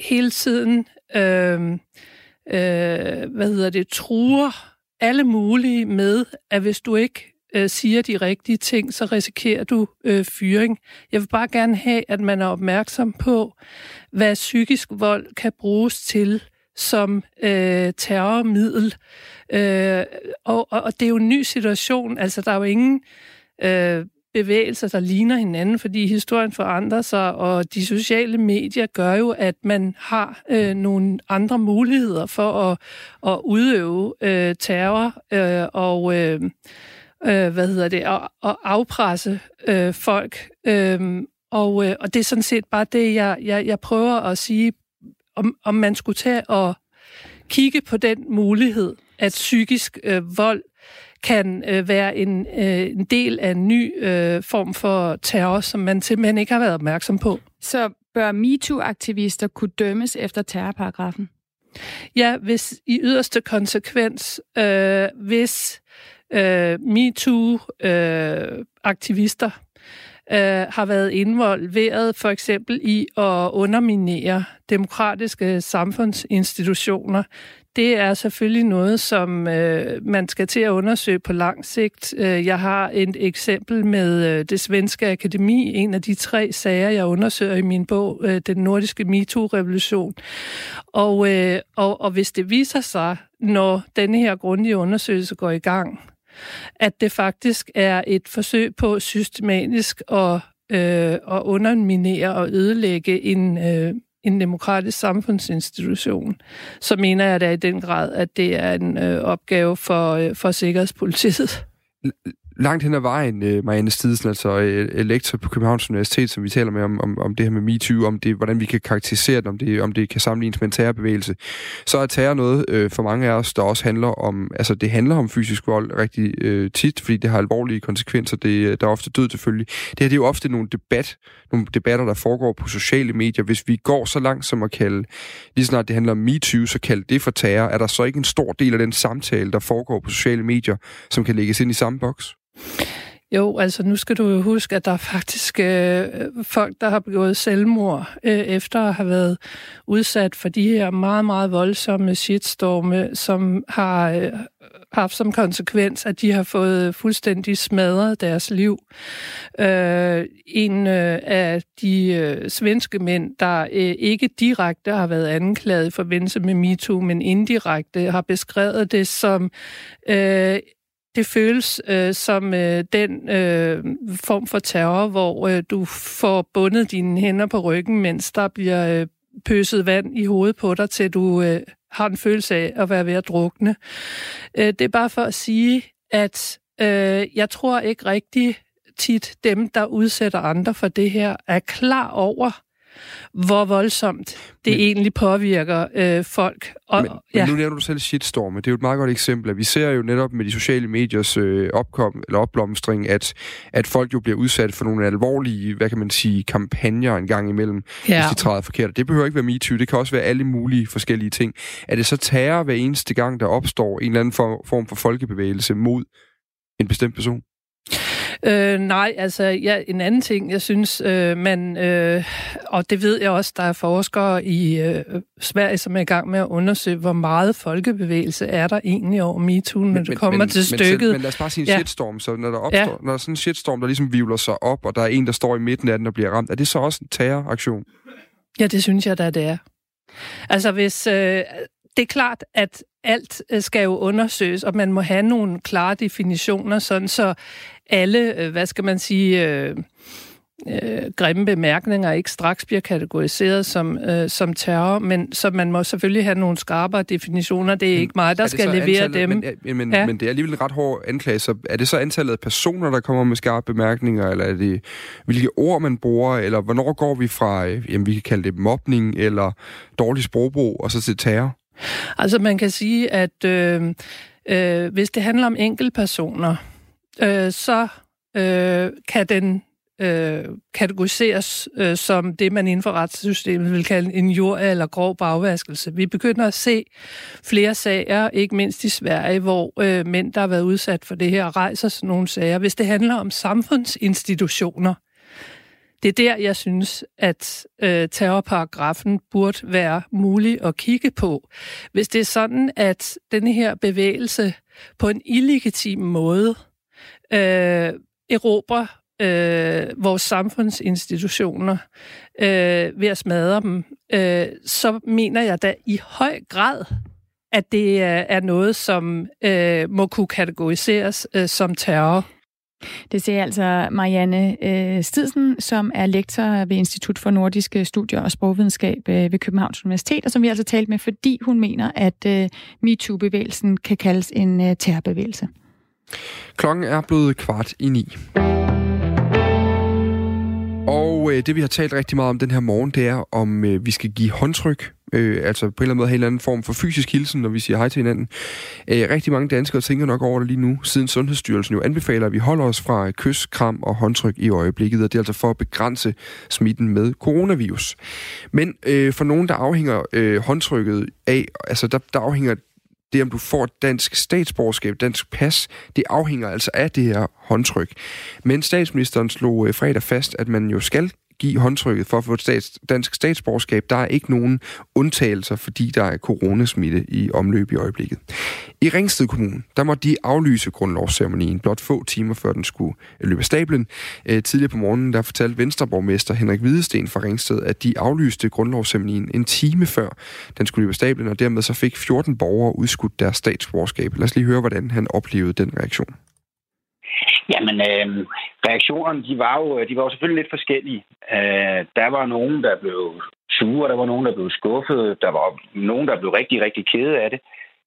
hele tiden, øh, øh, hvad hedder det, truer alle mulige med, at hvis du ikke øh, siger de rigtige ting, så risikerer du øh, fyring. Jeg vil bare gerne have, at man er opmærksom på, hvad psykisk vold kan bruges til som øh, terrormiddel. Øh, og, og, og det er jo en ny situation. Altså, der er jo ingen øh, bevægelser, der ligner hinanden, fordi historien forandrer sig, og de sociale medier gør jo, at man har øh, nogle andre muligheder for at, at udøve øh, terror. Øh, og... Øh, øh, hvad hedder det, at, at afpresse øh, folk. Øh, og, øh, og det er sådan set bare det, jeg, jeg, jeg prøver at sige, om, om man skulle tage og kigge på den mulighed, at psykisk øh, vold kan øh, være en, øh, en del af en ny øh, form for terror, som man simpelthen ikke har været opmærksom på. Så bør MeToo-aktivister kunne dømmes efter terrorparagrafen? Ja, hvis i yderste konsekvens, øh, hvis øh, MeToo-aktivister øh, har været involveret for eksempel i at underminere demokratiske samfundsinstitutioner, det er selvfølgelig noget, som øh, man skal til at undersøge på lang sigt. Øh, jeg har et eksempel med øh, det svenske akademi, en af de tre sager, jeg undersøger i min bog, øh, Den nordiske MeToo-revolution. Og, øh, og, og hvis det viser sig, når denne her grundige undersøgelse går i gang, at det faktisk er et forsøg på systematisk at, øh, at underminere og ødelægge en, øh, en demokratisk samfundsinstitution, så mener jeg da i den grad, at det er en øh, opgave for, øh, for Sikkerhedspolitiet langt hen ad vejen, uh, Marianne Stidsen, altså øh, øh, lektor på Københavns Universitet, som vi taler med om, om, om det her med MeToo, om det, hvordan vi kan karakterisere det, om det, om det kan sammenlignes med en terrorbevægelse, så er terror noget øh, for mange af os, der også handler om, altså det handler om fysisk vold rigtig øh, tit, fordi det har alvorlige konsekvenser, det, der er ofte død selvfølgelig. Det her det er jo ofte nogle, debat, nogle debatter, der foregår på sociale medier. Hvis vi går så langt som at kalde, lige snart det handler om MeToo, så kalde det for terror, er der så ikke en stor del af den samtale, der foregår på sociale medier, som kan lægges ind i samme boks? Jo, altså nu skal du jo huske, at der er faktisk øh, folk, der har begået selvmord, øh, efter at have været udsat for de her meget, meget voldsomme shitstorme, som har øh, haft som konsekvens, at de har fået fuldstændig smadret deres liv. Øh, en øh, af de øh, svenske mænd, der øh, ikke direkte har været anklaget i forbindelse med MeToo, men indirekte har beskrevet det som øh, det føles øh, som øh, den øh, form for terror, hvor øh, du får bundet dine hænder på ryggen, mens der bliver øh, pøset vand i hovedet på dig, til du øh, har en følelse af at være ved at drukne. Øh, det er bare for at sige, at øh, jeg tror ikke rigtig tit dem, der udsætter andre for det her, er klar over, hvor voldsomt det men, egentlig påvirker øh, folk. Og, men, ja. men nu nævner du selv shitstorm, det er jo et meget godt eksempel. Vi ser jo netop med de sociale mediers øh, opkom, eller opblomstring, at, at folk jo bliver udsat for nogle alvorlige, hvad kan man sige, kampagner en gang imellem, ja. hvis de træder forkert. Det behøver ikke være MeToo, det kan også være alle mulige forskellige ting. Er det så terror hver eneste gang, der opstår en eller anden form for folkebevægelse mod en bestemt person? Øh, nej, altså ja, en anden ting, jeg synes, øh, man, øh, og det ved jeg også, der er forskere i øh, Sverige, som er i gang med at undersøge, hvor meget folkebevægelse er der egentlig over MeToo, når men, det kommer men, til stykket. Men, men lad os bare sige en ja. shitstorm, så når der opstår, ja. når der er sådan en shitstorm, der ligesom vivler sig op, og der er en, der står i midten af den og bliver ramt, er det så også en terroraktion? Ja, det synes jeg da, det er. Altså hvis... Øh, det er klart, at alt øh, skal jo undersøges, og man må have nogle klare definitioner, sådan så alle, øh, hvad skal man sige, øh, øh, grimme bemærkninger ikke straks bliver kategoriseret som, øh, som terror, men så man må selvfølgelig have nogle skarpere definitioner. Det er ikke mig, der skal levere antallet, dem. Men, men, ja. men det er alligevel en ret hård anklage, så er det så antallet af personer, der kommer med skarpe bemærkninger, eller er det hvilke ord, man bruger, eller hvornår går vi fra, øh, jamen vi kan kalde det mobning, eller dårlig sprogbrug, og så til terror? Altså man kan sige, at øh, øh, hvis det handler om enkeltpersoner, øh, så øh, kan den øh, kategoriseres øh, som det, man inden for retssystemet vil kalde en jord- eller grov bagvaskelse. Vi begynder at se flere sager, ikke mindst i Sverige, hvor øh, mænd, der har været udsat for det her, rejser sådan nogle sager. Hvis det handler om samfundsinstitutioner, det er der, jeg synes, at øh, terrorparagrafen burde være mulig at kigge på. Hvis det er sådan, at denne her bevægelse på en illegitim måde øh, erobrer øh, vores samfundsinstitutioner øh, ved at smadre dem, øh, så mener jeg da i høj grad, at det er noget, som øh, må kunne kategoriseres øh, som terror. Det siger altså Marianne øh, Stidsen, som er lektor ved Institut for Nordiske Studier og Sprogvidenskab øh, ved Københavns Universitet, og som vi altså talte med, fordi hun mener, at øh, MeToo-bevægelsen kan kaldes en øh, terrorbevægelse. Klokken er blevet kvart i ni. Og øh, det, vi har talt rigtig meget om den her morgen, det er, om øh, vi skal give håndtryk. Øh, altså på en eller anden måde have en eller anden form for fysisk hilsen, når vi siger hej til hinanden. Øh, rigtig mange danskere tænker nok over det lige nu, siden Sundhedsstyrelsen jo anbefaler, at vi holder os fra kys, kram og håndtryk i øjeblikket, og det er altså for at begrænse smitten med coronavirus. Men øh, for nogen, der afhænger øh, håndtrykket af, altså der, der afhænger det, om du får et dansk statsborgerskab, dansk pas, det afhænger altså af det her håndtryk. Men statsministeren slog øh, fredag fast, at man jo skal give håndtrykket for at få et stats, dansk statsborgerskab. Der er ikke nogen undtagelser, fordi der er coronasmitte i omløb i øjeblikket. I Ringsted Kommune, der måtte de aflyse grundlovsceremonien blot få timer før den skulle løbe stablen. Øh, tidligere på morgenen, der fortalte Venstreborgmester Henrik Hvidesten fra Ringsted, at de aflyste grundlovsceremonien en time før den skulle løbe stablen, og dermed så fik 14 borgere udskudt deres statsborgerskab. Lad os lige høre, hvordan han oplevede den reaktion. Jamen, øh, reaktionerne, de var, jo, de var jo selvfølgelig lidt forskellige. Øh, der var nogen, der blev sure, der var nogen, der blev skuffet, der var nogen, der blev rigtig, rigtig kede af det.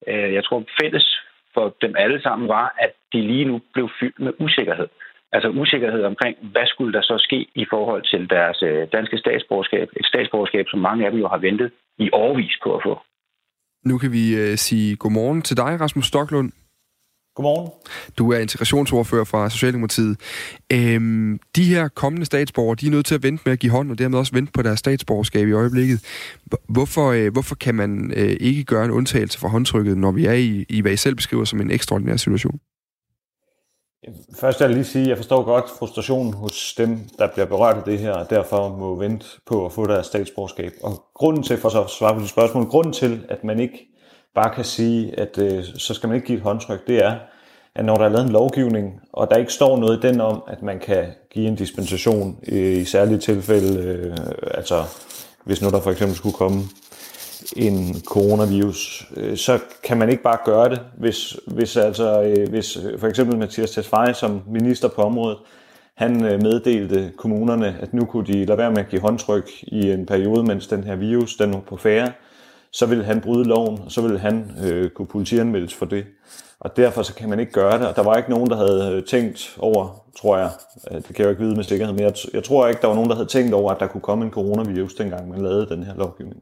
Øh, jeg tror, fælles for dem alle sammen var, at de lige nu blev fyldt med usikkerhed. Altså usikkerhed omkring, hvad skulle der så ske i forhold til deres øh, danske statsborgerskab. Et statsborgerskab, som mange af dem jo har ventet i årvis på at få. Nu kan vi øh, sige godmorgen til dig, Rasmus Stoklund. Godmorgen. Du er integrationsordfører fra Socialdemokratiet. Øhm, de her kommende statsborgere, de er nødt til at vente med at give hånd, og dermed også vente på deres statsborgerskab i øjeblikket. Hvorfor, øh, hvorfor kan man øh, ikke gøre en undtagelse for håndtrykket, når vi er i, i, hvad I selv beskriver som en ekstraordinær situation? Først vil jeg lige sige, at jeg forstår godt frustrationen hos dem, der bliver berørt af det her, og derfor må vente på at få deres statsborgerskab. Og grunden til, for så at svare på dit spørgsmål, grunden til, at man ikke bare kan sige, at øh, så skal man ikke give et håndtryk, det er, at når der er lavet en lovgivning, og der ikke står noget i den om, at man kan give en dispensation i, i særlige tilfælde, øh, altså hvis nu der for eksempel skulle komme en coronavirus, øh, så kan man ikke bare gøre det, hvis, hvis, altså, øh, hvis øh, for eksempel Mathias Tesfaye som minister på området, han øh, meddelte kommunerne, at nu kunne de lade være med at give håndtryk i en periode, mens den her virus den var på færre, så vil han bryde loven, og så vil han øh, kunne politianmeldes for det. Og derfor så kan man ikke gøre det, og der var ikke nogen, der havde øh, tænkt over, tror jeg, øh, det kan jeg jo ikke vide med sikkerhed, men jeg, jeg tror ikke, der var nogen, der havde tænkt over, at der kunne komme en coronavirus, dengang man lavede den her lovgivning.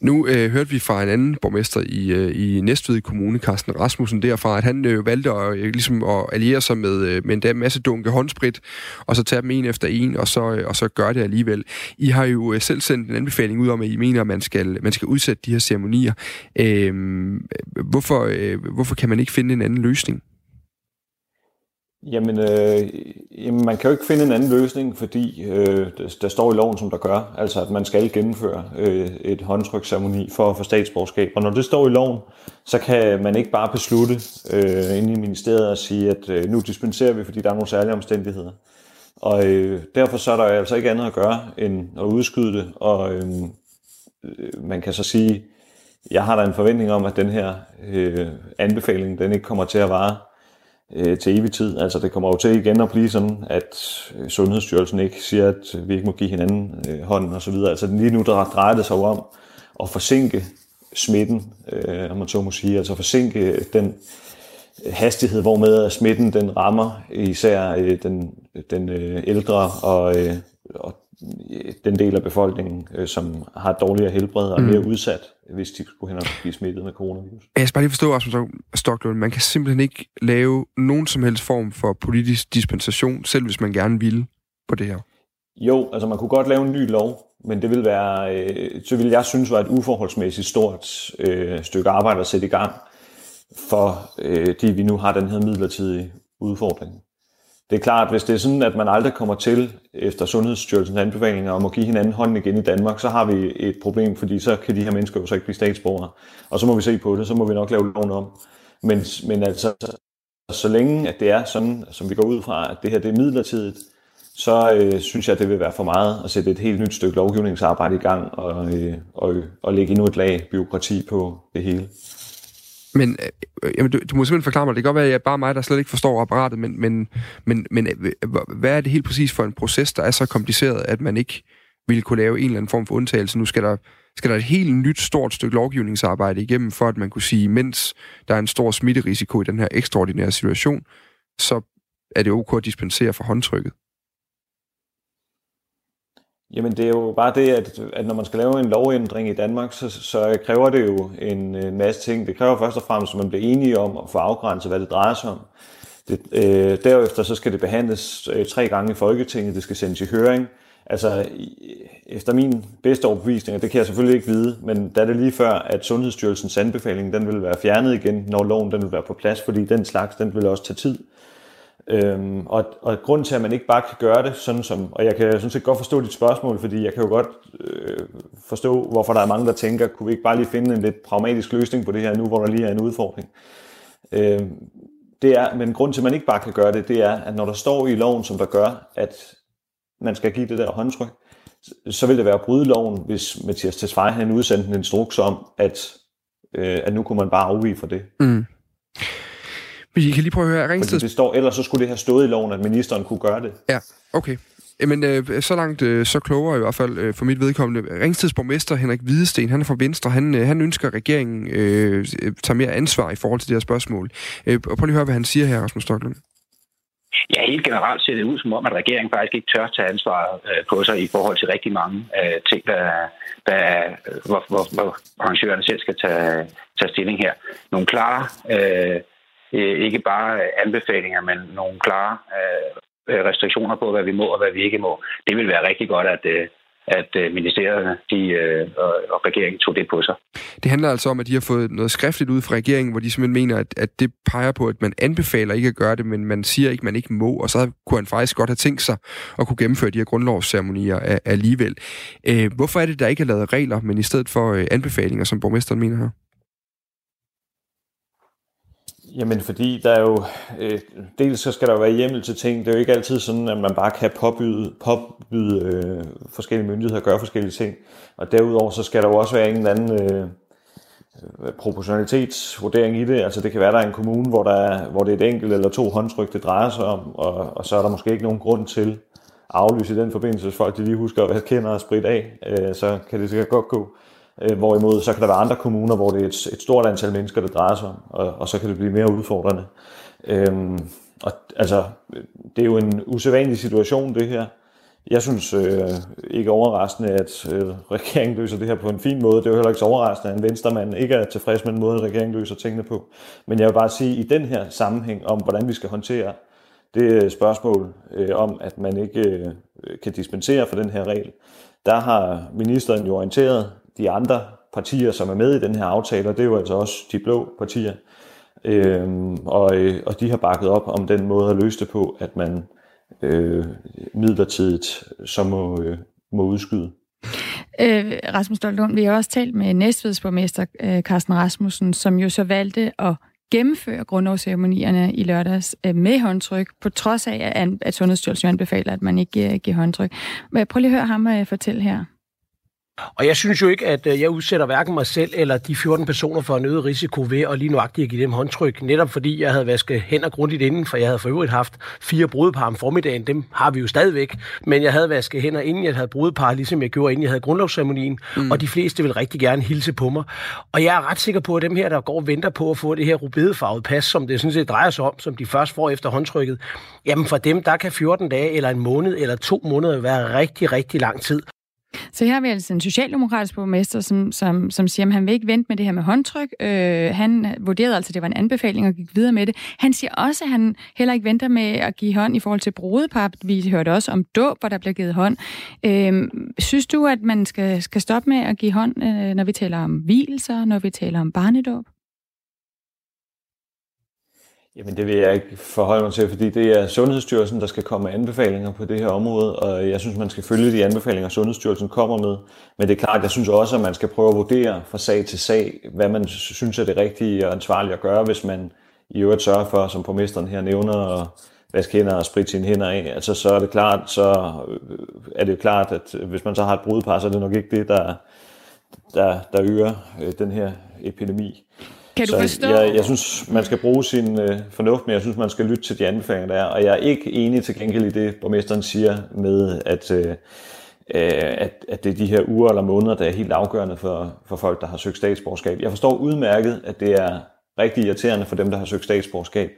Nu øh, hørte vi fra en anden borgmester i, øh, i Næstved Kommune, Carsten Rasmussen, derfra, at han øh, valgte at, øh, ligesom at alliere sig med, øh, med en masse dunke håndsprit, og så tage dem en efter en, og så, øh, og så gøre det alligevel. I har jo øh, selv sendt en anbefaling ud om, at I mener, at man skal, man skal udsætte de her ceremonier. Øh, hvorfor, øh, hvorfor kan man ikke finde en anden løsning? Jamen, øh, jamen, man kan jo ikke finde en anden løsning, fordi øh, der, der står i loven, som der gør, altså at man skal gennemføre øh, et håndtryksceremoni for at få statsborgerskab. Og når det står i loven, så kan man ikke bare beslutte øh, inde i ministeriet at sige, at øh, nu dispenserer vi, fordi der er nogle særlige omstændigheder. Og øh, derfor så er der altså ikke andet at gøre, end at udskyde det. Og øh, øh, man kan så sige, jeg har da en forventning om, at den her øh, anbefaling, den ikke kommer til at vare øh, til evig tid. Altså det kommer jo til igen at blive sådan, at øh, Sundhedsstyrelsen ikke siger, at vi ikke må give hinanden øh, hånden og så videre. Altså lige nu der drejer det sig om at forsinke smitten, øh, om man så må sige, altså forsinke den hastighed, hvormed smitten den rammer især øh, den, den øh, ældre og, øh, og den del af befolkningen, øh, som har dårligere helbred og er mere mm. udsat, hvis de skulle hen og blive smittet med coronavirus. Jeg skal bare lige forstå, Rasmus Stocklund, man kan simpelthen ikke lave nogen som helst form for politisk dispensation, selv hvis man gerne ville på det her. Jo, altså man kunne godt lave en ny lov, men det vil være, øh, så vil jeg synes var et uforholdsmæssigt stort øh, stykke arbejde at sætte i gang, for øh, de vi nu har den her midlertidige udfordring. Det er klart, hvis det er sådan, at man aldrig kommer til, efter Sundhedsstyrelsens anbefalinger om at give hinanden hånden igen i Danmark, så har vi et problem, fordi så kan de her mennesker jo så ikke blive statsborgere. Og så må vi se på det, så må vi nok lave loven om. Men, men altså, så længe at det er sådan, som vi går ud fra, at det her det er midlertidigt, så øh, synes jeg, at det vil være for meget at sætte et helt nyt stykke lovgivningsarbejde i gang og, øh, og, og lægge endnu et lag byråkrati på det hele. Men øh, øh, jamen, du, du må simpelthen forklare mig, det kan godt være, at jeg er bare mig, der slet ikke forstår apparatet, men, men, men, men øh, hvad er det helt præcis for en proces, der er så kompliceret, at man ikke ville kunne lave en eller anden form for undtagelse? Nu skal der skal der et helt nyt stort stykke lovgivningsarbejde igennem, for at man kunne sige, mens der er en stor smitterisiko i den her ekstraordinære situation, så er det ok at dispensere for håndtrykket? Jamen det er jo bare det, at, at når man skal lave en lovændring i Danmark, så, så kræver det jo en, en masse ting. Det kræver først og fremmest, at man bliver enige om at få afgrænset, hvad det drejer sig om. Det, øh, derefter så skal det behandles øh, tre gange i Folketinget, det skal sendes i høring. Altså, efter min bedste overbevisning, og det kan jeg selvfølgelig ikke vide, men der er det lige før, at Sundhedsstyrelsens anbefaling, den vil være fjernet igen, når loven den vil være på plads, fordi den slags, den vil også tage tid. Øhm, og, og grund til, at man ikke bare kan gøre det, sådan som, og jeg kan sådan set godt forstå dit spørgsmål, fordi jeg kan jo godt øh, forstå, hvorfor der er mange, der tænker, kunne vi ikke bare lige finde en lidt pragmatisk løsning på det her nu, hvor der lige er en udfordring. Øhm, det er, men grund til, at man ikke bare kan gøre det, det er, at når der står i loven, som der gør, at man skal give det der håndtryk, så vil det være at bryde loven, hvis Mathias Tesfaye han udsendte en instruks om, at, øh, at nu kunne man bare afvige for det. Mm. Vi kan lige prøve at høre Ringsted... det står, ellers så skulle det have stået i loven, at ministeren kunne gøre det. Ja, okay. Jamen, øh, så langt øh, så klogere i hvert fald øh, for mit vedkommende. Ringsteds borgmester Henrik Hvidesten, han er fra Venstre, han, øh, han ønsker, at regeringen øh, tager mere ansvar i forhold til det her spørgsmål. Øh, prøv lige at høre, hvad han siger her, Rasmus Stocklund. Ja, helt generelt ser det ud som om, at regeringen faktisk ikke tør tage ansvar øh, på sig i forhold til rigtig mange øh, ting, der, der, hvor, hvor, hvor arrangørerne selv skal tage, tage stilling her. Nogle klare, øh, Øh, ikke bare øh, anbefalinger, men nogle klare øh, restriktioner på, hvad vi må og hvad vi ikke må. Det vil være rigtig godt, at, at ministerierne de, øh, og regeringen tog det på sig. Det handler altså om, at de har fået noget skriftligt ud fra regeringen, hvor de simpelthen mener, at, at det peger på, at man anbefaler ikke at gøre det, men man siger ikke, at man ikke må, og så kunne han faktisk godt have tænkt sig at kunne gennemføre de her grundlovsceremonier alligevel. Øh, hvorfor er det, der ikke er lavet regler, men i stedet for øh, anbefalinger, som borgmesteren mener her? Jamen fordi der er jo, øh, dels så skal der jo være hjemmel til ting. Det er jo ikke altid sådan, at man bare kan påbyde, påbyde øh, forskellige myndigheder at gøre forskellige ting. Og derudover så skal der jo også være en eller anden øh, proportionalitetsvurdering i det. Altså det kan være, der er en kommune, hvor, der er, hvor det er et enkelt eller to håndtryk, det drejer sig om, og, og så er der måske ikke nogen grund til at aflyse i den forbindelse, hvis folk de lige husker at være kender og sprit af, øh, så kan det sikkert godt gå. Øh, hvorimod så kan der være andre kommuner, hvor det er et, et stort antal mennesker, det drejer sig om, og, og så kan det blive mere udfordrende. Øhm, og altså, det er jo en usædvanlig situation, det her. Jeg synes øh, ikke overraskende, at øh, regeringen løser det her på en fin måde. Det er jo heller ikke så overraskende, at en venstremand ikke er tilfreds med den måde, regeringen løser tingene på. Men jeg vil bare sige, at i den her sammenhæng om, hvordan vi skal håndtere det øh, spørgsmål øh, om, at man ikke øh, kan dispensere for den her regel, der har ministeren jo orienteret de andre partier, som er med i den her aftale, og det er jo altså også de blå partier. Øh, og, øh, og de har bakket op om den måde at løse det på, at man øh, midlertidigt så må, øh, må udskyde. Øh, Rasmus Doltund, vi har også talt med Næstveds borgmester øh, Carsten Rasmussen, som jo så valgte at gennemføre grundlovsceremonierne i lørdags øh, med håndtryk, på trods af, at, at Sundhedsstyrelsen anbefaler, at man ikke giver, giver håndtryk. Prøv lige at høre ham øh, fortælle her. Og jeg synes jo ikke, at øh, jeg udsætter hverken mig selv eller de 14 personer for en øget risiko ved at lige nuagtigt at give dem håndtryk. Netop fordi jeg havde vasket hænder grundigt inden, for jeg havde for øvrigt haft fire brudepar om formiddagen. Dem har vi jo stadigvæk. Men jeg havde vasket hænder inden jeg havde brudepar, ligesom jeg gjorde inden jeg havde grundlovsceremonien. Mm. Og de fleste vil rigtig gerne hilse på mig. Og jeg er ret sikker på, at dem her, der går og venter på at få det her rubedefarvede pas, som det sådan set drejer sig om, som de først får efter håndtrykket, jamen for dem, der kan 14 dage eller en måned eller to måneder være rigtig, rigtig lang tid. Så her har vi altså en socialdemokratisk borgmester, som, som, som siger, at han vil ikke vente med det her med håndtryk. Øh, han vurderede altså, at det var en anbefaling og gik videre med det. Han siger også, at han heller ikke venter med at give hånd i forhold til brudepap. Vi hørte også om dåb, hvor der bliver givet hånd. Øh, synes du, at man skal, skal stoppe med at give hånd, øh, når vi taler om hvilelser, når vi taler om barnedåb? Jamen det vil jeg ikke forholde mig til, fordi det er Sundhedsstyrelsen, der skal komme med anbefalinger på det her område, og jeg synes, man skal følge de anbefalinger, Sundhedsstyrelsen kommer med. Men det er klart, jeg synes også, at man skal prøve at vurdere fra sag til sag, hvad man synes er det rigtige og ansvarlige at gøre, hvis man i øvrigt sørger for, som borgmesteren her nævner, at vaske hænder og spritte sine hænder af. Altså så er det klart, så øh, er det jo klart, at øh, hvis man så har et brudepar, så er det nok ikke det, der, der, der øger øh, den her epidemi. Kan du så forstå? Jeg, jeg synes, man skal bruge sin øh, fornuft, men jeg synes, man skal lytte til de anbefalinger, der er. Og jeg er ikke enig til gengæld i det, borgmesteren siger med, at, øh, at, at det er de her uger eller måneder, der er helt afgørende for, for folk, der har søgt statsborgerskab. Jeg forstår udmærket, at det er rigtig irriterende for dem, der har søgt statsborgerskab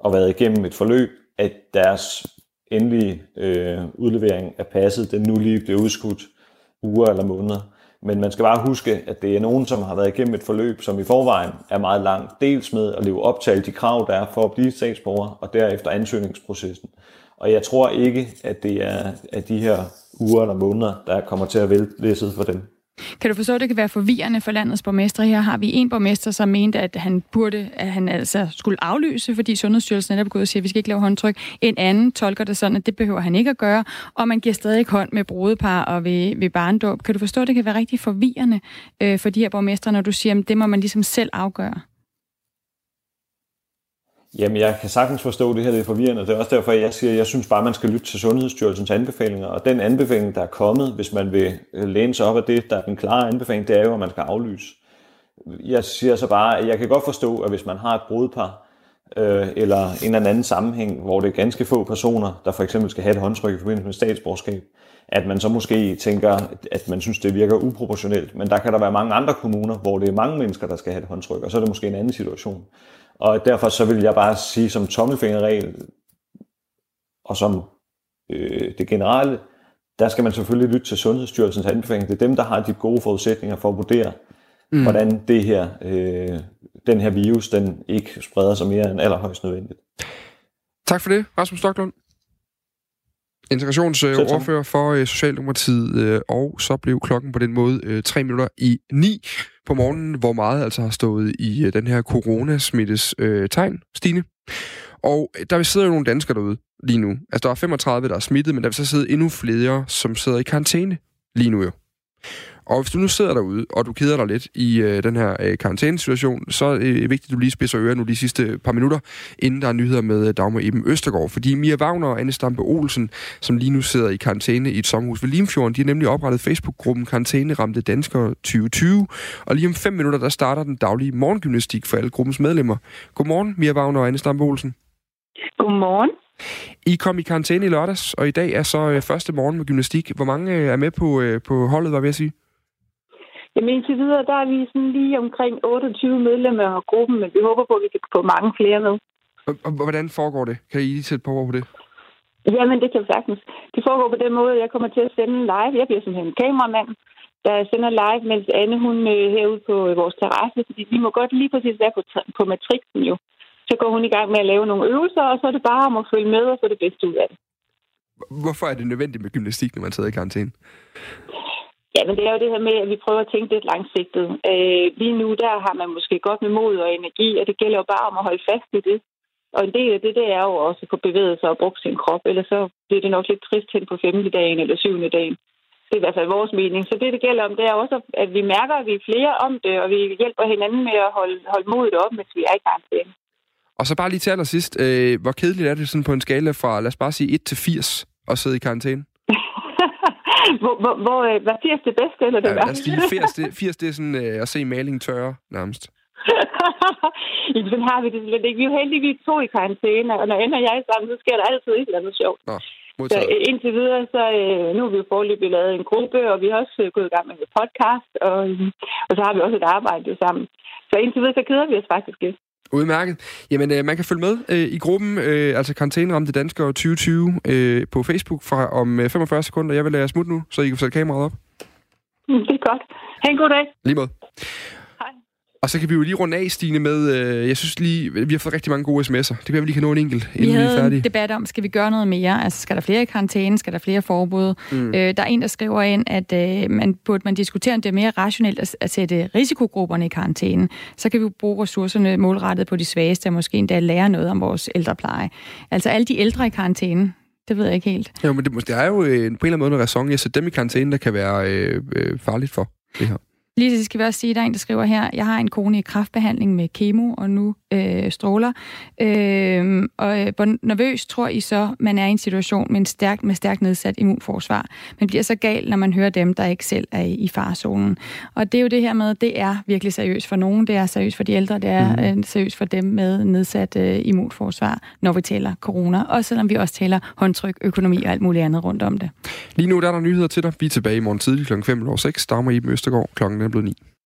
og været igennem et forløb, at deres endelige øh, udlevering af passet, den nu lige bliver udskudt uger eller måneder. Men man skal bare huske, at det er nogen, som har været igennem et forløb, som i forvejen er meget langt. Dels med at leve op til alle de krav, der er for at blive statsborger, og derefter ansøgningsprocessen. Og jeg tror ikke, at det er at de her uger eller måneder, der kommer til at vælte læsset for dem. Kan du forstå, at det kan være forvirrende for landets borgmestre? Her har vi en borgmester, som mente, at han burde, at han altså skulle aflyse, fordi Sundhedsstyrelsen er gået og siger, at vi skal ikke lave håndtryk. En anden tolker det sådan, at det behøver han ikke at gøre, og man giver stadig hånd med brudepar og ved, ved barndåb. Kan du forstå, at det kan være rigtig forvirrende øh, for de her borgmestre, når du siger, at det må man ligesom selv afgøre? Jamen, jeg kan sagtens forstå, det her det er forvirrende. Det er også derfor, jeg siger, at jeg synes bare, at man skal lytte til Sundhedsstyrelsens anbefalinger. Og den anbefaling, der er kommet, hvis man vil øh, læne sig op af det, der er den klare anbefaling, det er jo, at man skal aflyse. Jeg siger så bare, at jeg kan godt forstå, at hvis man har et brudpar, øh, eller en eller anden sammenhæng, hvor det er ganske få personer, der for eksempel skal have et håndtryk i forbindelse med statsborgerskab, at man så måske tænker, at man synes, det virker uproportionelt. Men der kan der være mange andre kommuner, hvor det er mange mennesker, der skal have et håndtryk, og så er det måske en anden situation. Og derfor så vil jeg bare sige som tommelfingerregel, og som øh, det generelle, der skal man selvfølgelig lytte til Sundhedsstyrelsens anbefaling. Det er dem, der har de gode forudsætninger for at vurdere, mm. hvordan det her, øh, den her virus, den ikke spreder sig mere end allerhøjst nødvendigt. Tak for det, Rasmus Stocklund. Integrationsordfører for øh, Socialdemokratiet, øh, og så blev klokken på den måde øh, tre minutter i ni på morgenen, hvor meget altså har stået i den her coronasmittes tegn, Stine. Og der sidder jo nogle danskere derude lige nu. Altså, der er 35, der er smittet, men der vil så sidde endnu flere, som sidder i karantæne lige nu jo. Og hvis du nu sidder derude, og du keder dig lidt i øh, den her øh, karantænesituation, så er det vigtigt, at du lige spidser ører nu de sidste par minutter, inden der er nyheder med øh, Dagmar Iben Østergaard. Fordi Mia Wagner og Anne Stampe Olsen, som lige nu sidder i karantæne i et sommerhus ved Limfjorden, de har nemlig oprettet Facebook-gruppen Karantæne Ramte Danskere 2020. Og lige om fem minutter, der starter den daglige morgengymnastik for alle gruppens medlemmer. Godmorgen, Mia Wagner og Anne Stampe Olsen. Godmorgen. I kom i karantæne i lørdags, og i dag er så øh, første morgen med gymnastik. Hvor mange øh, er med på, øh, på holdet, var jeg ved at sige? Jamen indtil videre, der er vi sådan lige omkring 28 medlemmer af gruppen, men vi håber på, at vi kan få mange flere med. Og hvordan foregår det? Kan I lige sætte på ord på det? Jamen, det kan vi sagtens. Det foregår på den måde, at jeg kommer til at sende live. Jeg bliver simpelthen en kameramand, der sender live, mens Anne hun øh, herude på øh, vores terrasse, fordi vi må godt lige præcis være på, på matrixen jo. Så går hun i gang med at lave nogle øvelser, og så er det bare om at følge med og få det bedste ud af det. Hvorfor er det nødvendigt med gymnastik, når man sidder i karantæne? Ja, men det er jo det her med, at vi prøver at tænke lidt langsigtet. Øh, lige nu, der har man måske godt med mod og energi, og det gælder jo bare om at holde fast i det. Og en del af det, det er jo også at få bevæget sig og brugt sin krop, ellers så bliver det nok lidt trist hen på femte dagen eller syvende dagen. Det er i hvert fald vores mening. Så det, det gælder om, det er også, at vi mærker, at vi er flere om det, og vi hjælper hinanden med at holde, holde modet op, mens vi er i karantæne. Og så bare lige til allersidst, øh, hvor kedeligt er det sådan på en skala fra, lad os bare sige, 1 til 80 at sidde i karantæne? Hvor, hvor, hvor øh, hvad 80 det bedste, eller det ja, værste? Os sige, 80, det, 80 det er sådan øh, at se maling tørre, nærmest. Jamen, sådan har vi det slet ikke. Vi er jo heldigvis to i karantæne, og når ender jeg sammen, så sker der altid et eller andet sjovt. Nå, så øh, indtil videre, så øh, nu har vi jo forløbig lavet en gruppe, og vi har også øh, gået i gang med en podcast, og, øh, og så har vi også et arbejde sammen. Så indtil videre, så keder vi os faktisk ikke. Udmærket. Jamen, øh, man kan følge med øh, i gruppen, øh, altså Karantæneramte Danskere 2020, øh, på Facebook fra om øh, 45 sekunder. Jeg vil lade jer smutte nu, så I kan sætte kameraet op. Mm, det er godt. Ha' en god dag. Lige måde. Og så kan vi jo lige runde af, Stine, med, øh, jeg synes lige, vi har fået rigtig mange gode sms'er. Det kan vi lige kan nå en enkelt, inden vi, vi er færdige. en debat om, skal vi gøre noget mere? Altså, skal der flere i karantæne? Skal der flere forbud? Mm. Øh, der er en, der skriver ind, at øh, man burde man diskutere, om det er mere rationelt at, at sætte risikogrupperne i karantæne. Så kan vi bruge ressourcerne målrettet på de svageste, og måske endda lære noget om vores ældrepleje. Altså alle de ældre i karantæne, det ved jeg ikke helt. Jo, men det, det er jo øh, på en eller anden måde en ræson i at sætte dem i karantæne, der kan være øh, øh, farligt for det her. Lige til skal vi også sige, der er en, der skriver her, jeg har en kone i kraftbehandling med kemo og nu øh, stråler. Øh, og øh, hvor nervøs tror I så, man er i en situation med, en stærk, med stærkt nedsat immunforsvar? Man bliver så gal, når man hører dem, der ikke selv er i, i farzonen. Og det er jo det her med, det er virkelig seriøst for nogen, det er seriøst for de ældre, det er mm. øh, seriøst for dem med nedsat øh, immunforsvar, når vi taler corona. Og selvom vi også taler håndtryk, økonomi og alt muligt andet rundt om det. Lige nu der er der nyheder til dig. Vi er tilbage i morgen tidlig kl. 5 over 6. Dagmar Iben Østergaard klokken er blevet 9.